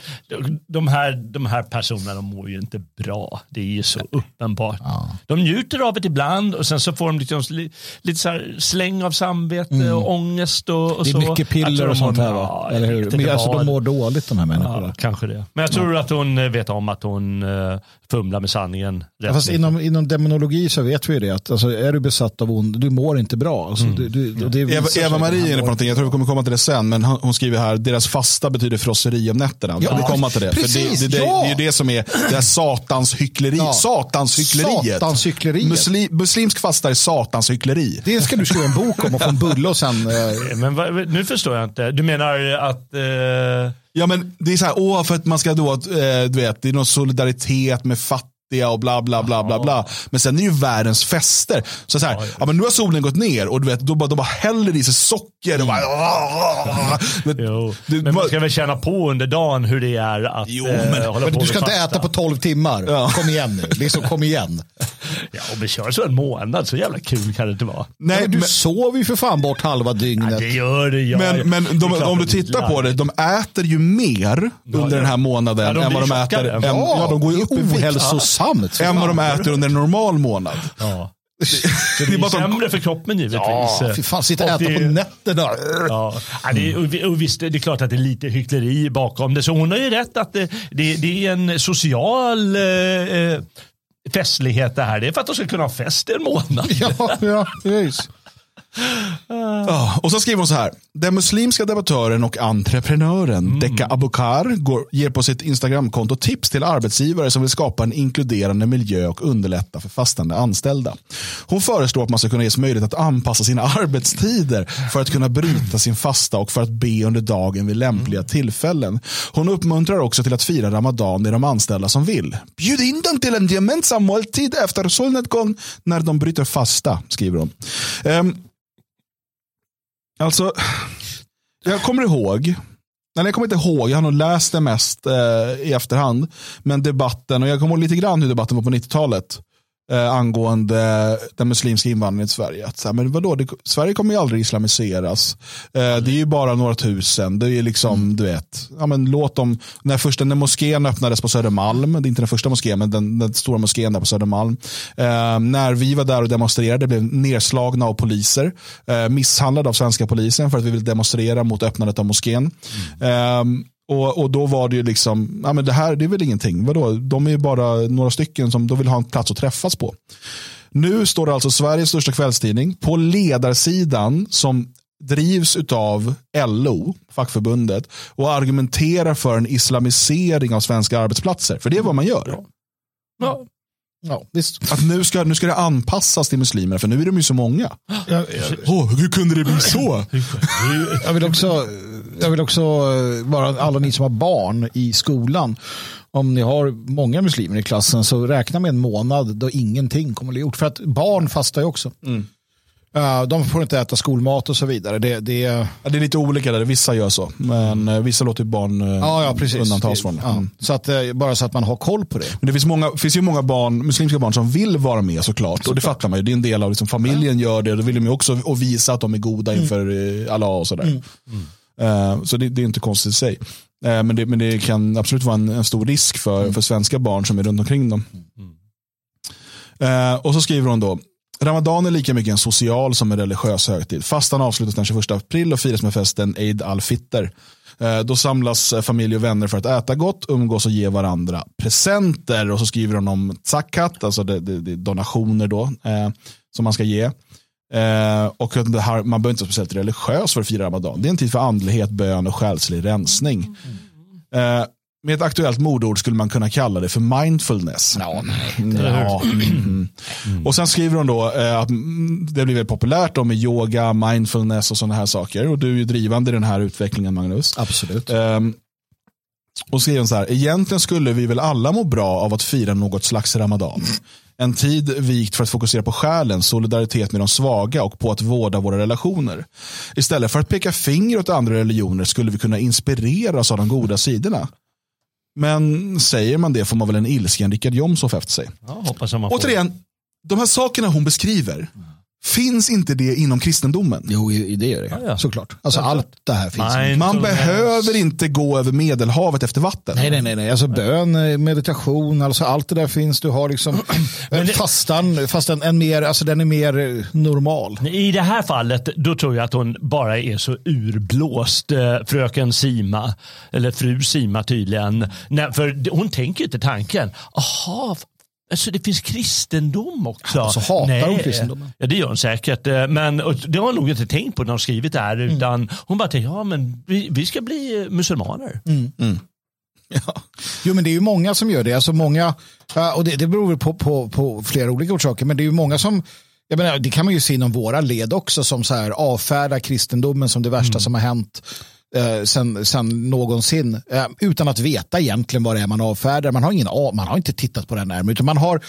De här, de här personerna de mår ju inte bra. Det är ju så uppenbart. De njuter av det ibland och sen så får de liksom li- lite så här släng av samvete Mm. och ångest och, och Det är så. mycket piller och de sånt här va? Ja, Eller hur? Men alltså, de mår dåligt de här människorna. Ja, kanske det. Men jag tror att hon eh, vet om att hon uh, fumlar med sanningen. rätt Fast inom, inom demonologi så vet vi ju det att alltså, är du besatt av ond, du mår inte bra. Alltså, du, du, och det Eva, Eva Marie är inne på någonting, jag tror vi kommer komma till det sen, men hon skriver här, deras fasta betyder frosseri om nätterna. Ja, vi kommer till det. precis, för det, det, det, ja. det är ju det som är det här satans hyckleri. Ja. Satans hyckleriet. Satans hyckleriet. Musli, muslimsk fasta är satans hyckleri. Det ska du skriva en bok om och få en bulle och sen... Eh, Men vad- nu förstår jag inte. Du menar att... eh, Ja men det är så här, åh för att man ska då, eh, du vet, det är någon solidaritet med fattiga och bla bla bla bla bla. Men sen är det ju världens fester. Så, så här, ja, men nu har solen gått ner och du vet, då bara, de bara häller i sig socker och bara, Men- jo. Du- men man ska väl känna på under dagen hur det är att Jo, eh, men- hålla men på du ska inte fasta. äta på 12 timmar. Ja. Kom igen nu. Liksom, kom igen. (laughs) Ja, om vi kör så en månad, så jävla kul kan det inte vara. Nej, men du men, sover ju för fan bort halva Ja, dygnet. det gör det. Jag, men, men det de, klart om du det tittar på det, de äter ju mer under den här månaden Ja, de än vad de äter. Än, ja, de går ju upp i ohälsosamt. För Än vad de äter under en normal månad. Ja. Så Det det är sämre för kroppen givetvis. Ja, fy fan, sitta och Och äta det- på nätterna. Ja, ja, det är, och och visst, det är klart att det är lite hyckleri bakom det. Så hon har ju rätt att det, det, det är en social eh, eh, festlighet det här. Det är för att de ska kunna ha fest i en månad. Ja, ja, precis. (laughs) Ja, och så skriver hon så här. Den muslimska debattören och entreprenören Mm. Deka Abukar går, ger på sitt Instagramkonto tips till arbetsgivare som vill skapa en inkluderande miljö och underlätta för fastande anställda. Hon föreslår att man ska kunna ges möjlighet att anpassa sina (laughs) arbetstider för att kunna bryta sin fasta och för att be under dagen vid lämpliga Mm. tillfällen. Hon uppmuntrar också till att fira Ramadan i de anställda som vill. Bjud in dem till en gemensam måltid efter solnedgång när de bryter fasta, skriver hon. Ehm, Alltså, jag kommer ihåg, eller jag kommer inte ihåg, jag har nog läst det mest eh, i efterhand. Men debatten, och jag kommer ihåg lite grann hur debatten var på 90-talet. Eh, angående den muslimska invandringen till Sverige. Att, så här, men vadå, det, Sverige kommer ju aldrig islamiseras. Eh, det är ju bara några tusen. Det är liksom, du vet, ja, men låt dem, när första när moskén öppnades på Södermalm, det är inte den första moskén, men den, den stora moskén där på Södermalm. Eh, när vi var där och demonstrerade blev nedslagna av poliser, eh, misshandlade av svenska polisen för att vi ville demonstrera mot öppnandet av moskén. Eh, och, och då var det ju liksom, ja men det här det är väl ingenting. Vadå? De är ju bara några stycken som de vill ha en plats att träffas på. Nu står det alltså Sveriges största kvällstidning på ledarsidan som drivs av LO, fackförbundet, och argumenterar för en islamisering av svenska arbetsplatser. För det är vad man gör. Ja. Ja, visst. Att nu ska, nu ska det anpassas till muslimer, för nu är de ju så många. Åh, hur kunde det bli så? Jag vill också, jag vill också eh, bara alla ni som har barn i skolan. Om ni har många muslimer i klassen så räkna med en månad då ingenting kommer att bli gjort. För att barn fastar ju också. De får inte äta skolmat och så vidare. Det, det, Ja, det är lite olika där, vissa gör så. Men eh, vissa låter barn eh, ja, ja, precis. undantas från det. Ja, Mm. så att, eh, bara så att man har koll på det. Men det finns, många, finns ju många barn, muslimska barn som vill vara med såklart. Och det fattar man ju. Det är en del av liksom, familjen gör det. Då vill de ju också och visa att de är goda inför eh, Allah och sådär. Eh, så det, det är inte konstigt i sig. Men, det, men det kan absolut vara en, en stor risk för, för svenska barn som är runt omkring dem. Och så skriver hon då. Ramadan är lika mycket en social som en religiös högtid. Fastan avslutas den 21 april och firas med festen Eid al-Fitr. Eh, Då samlas eh, familj och vänner för att äta gott, umgås och ge varandra presenter. Och så skriver hon om zakat, alltså det, det, det donationer då, eh, som man ska ge. Eh, och här, man behöver inte vara speciellt religiös för att fira ramadan. Det är en tid för andlighet, bön och själslig rensning. Eh, med ett aktuellt modord skulle man kunna kalla det för mindfulness. Ja, nej. Ja. Mm. Och sen skriver hon då eh, att mm, det blir väldigt populärt då med yoga, mindfulness och sådana här saker. Och du är ju drivande i den här utvecklingen Magnus. Absolut. Ehm, och skriver hon så här, egentligen skulle vi väl alla må bra av att fira något slags ramadan. En tid vikt för att fokusera på själen, solidaritet med de svaga och på att vårda våra relationer. Istället för att peka finger åt andra religioner skulle vi kunna inspireras av de goda sidorna. Men säger man det får man väl en ilsken Richard Jomshof efter sig. Ja, hoppas man får. Återigen, de här sakerna hon beskriver Finns inte det inom kristendomen? Jo, det gör det. Ja, ja. Såklart. Alltså allt det här finns. Nej, Man behöver inte gå över medelhavet efter vatten. Nej, nej, nej. Alltså bön, meditation, alltså allt det där finns. Du har liksom (clears throat) det... fastan, fast en, en, mer, alltså den är mer eh, normal. I det här fallet, då tror jag att hon bara är så urblåst, eh, fröken Sima, eller fru Sima tydligen. Nej, för hon tänker inte tanken, aha, Alltså det finns kristendom också. Ja, så hatar Nej. hon kristendomen. Ja det gör hon säkert. Eh, men det har hon nog inte tänkt på när hon skrivit det här. Mm. Utan hon bara tänkte, ja men vi, vi ska bli muselmaner. Mm. Mm. (laughs) Ja. Jo men det är ju många som gör det. Alltså många, och det, det beror på, på, på flera olika orsaker. Men det är ju många som jag menar, det kan man ju se inom våra led också som så här avfärdar kristendomen som det värsta mm. som har hänt eh, sen, sen någonsin eh, utan att veta egentligen vad det är man avfärdar. Man har, ingen, man har inte tittat på det närmare utan man har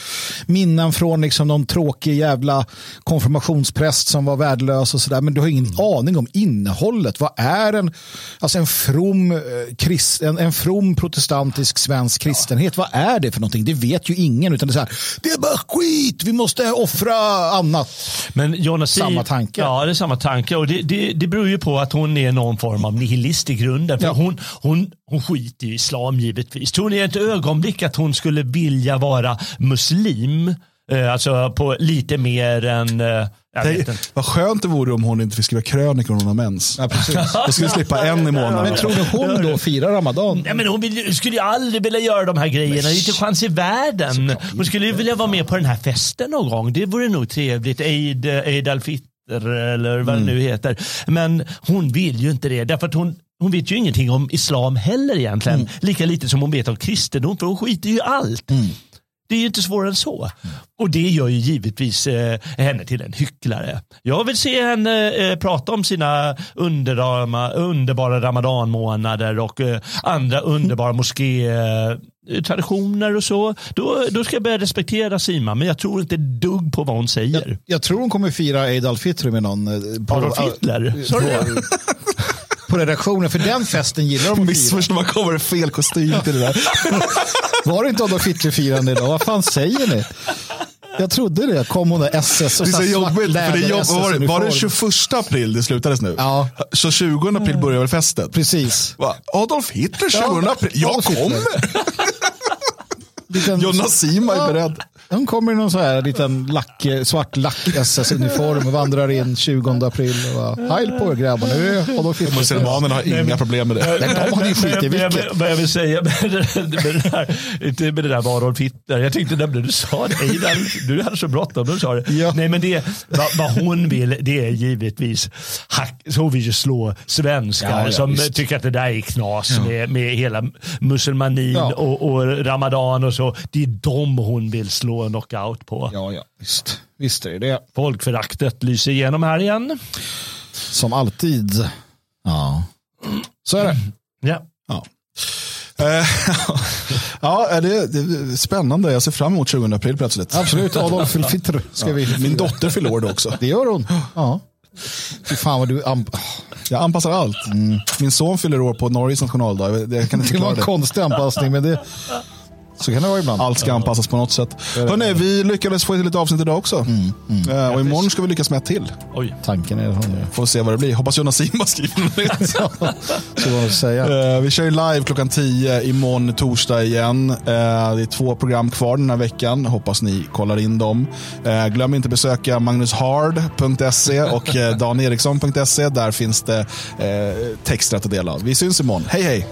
minnen från liksom någon tråkig jävla konfirmationspräst som var värdelös och sådär men du har ingen mm. aning om innehållet. Vad är en, alltså en, from, eh, krist, en, en from protestantisk svensk kristenhet? Ja. Vad är det för någonting? Det vet ju ingen utan det är så här, det är bara skit, vi måste offra annat. Men Jonas, samma tanke. Ja, det är samma tanke och det, det, det beror ju på att hon är någon form av nihilist i grunden. För ja. hon, hon, hon skiter i islam givetvis. Tror ni ett ögonblick att hon skulle vilja vara muslim? Eh, alltså på lite mer än eh, det, vad skönt det vore om hon inte fick skriva krönikor om hon har mens. Ja, precis. Jag skulle slippa en i månaden. Men tror du hon då firar Ramadan? Nej, men hon vill, skulle ju aldrig vilja göra de här grejerna. Det är inte chans i världen. Hon skulle ju vilja vara med på den här festen någon gång. Det vore nog trevligt. Eid, Eid al-Fitr eller vad mm. det nu heter. Men hon vill ju inte det därför att hon hon vet ju ingenting om islam heller egentligen. Mm. Lika lite som hon vet om kristendom för hon skiter ju i allt. Det är ju inte svårare än så. Och det gör ju givetvis eh, henne till en hycklare. Jag vill se henne eh, prata om sina underbara, underbara ramadanmånader och eh, andra underbara moské traditioner och så, då, då ska jag börja respektera Sima. Men jag tror inte dugg på vad hon säger. Jag, jag tror hon kommer fira Eid al-Fitr med någon. Eh, Adolf Hitler? På, på redaktionen, för den festen gillar de att Missförstår man kommer fel kostym till det där. (laughs) Var det inte Adolf Hitler-firande idag? Vad fan säger ni? Jag trodde det. Kom hon där SS och det är så jobbigt, för det jobb, var, det, var det 21 april det slutades nu? Ja. Så 20 april börjar väl festen? Precis. Va? Adolf Hitler 20 ja, april? Jag kommer! Jonas Sima är beredd. De kommer i någon så här liten lack, svart lack-SS-uniform och vandrar in 20 april. Hej på er grabbar, nu är Adolf Hitler. Muselmanerna har inga problem med det. Nej, de hade ju skit i vilket. Vad jag vill säga (laughs) med det, med det där, inte med det där med Adolf Hitler. Jag tyckte nämligen du sa det. Du hade så bråttom när du sa det. Ja. Nej, men det, vad, vad, hon vill, det är givetvis, hack, så hon vill ju slå svenskar ja, ja, som visst. tycker att det där är knas med, med hela muselmanin och, och ramadan och så. Det är dem hon vill slå en knockout på. Ja, ja, visst. Visst är det det. Folkföraktet lyser igenom här igen. Som alltid. Ja, så är det. Ja. ja. Eh, (laughs) ja, det, är spännande. Jag ser fram emot 20 april plötsligt. Absolut, Adolf (laughs) Fitr ska vi. Min dotter fyller år då också. Det gör hon. Ja. Fy fan vad du... Amp jag anpassar allt. Mm. Min son fyller år på Norges nationaldag. Det, kan inte det var en det. konstig anpassning, men det, så kan det vara ibland. Allt ska anpassas på något sätt. Hörrni, vi lyckades få till ett avsnitt idag också. Mm, mm. Uh, och imorgon ska vi lyckas med ett till. Oj. Tanken är det. Får se vad det blir. Hoppas Jonas Simba skriver något nytt. (laughs) Så säga. Uh, vi kör ju live klockan 10 imorgon torsdag igen. Uh, det är två program kvar den här veckan. Hoppas ni kollar in dem. glöm inte besöka magnushard.se och (laughs) daneriksson.se. Där finns det texter att ta del av. Vi syns imorgon. Hej hej!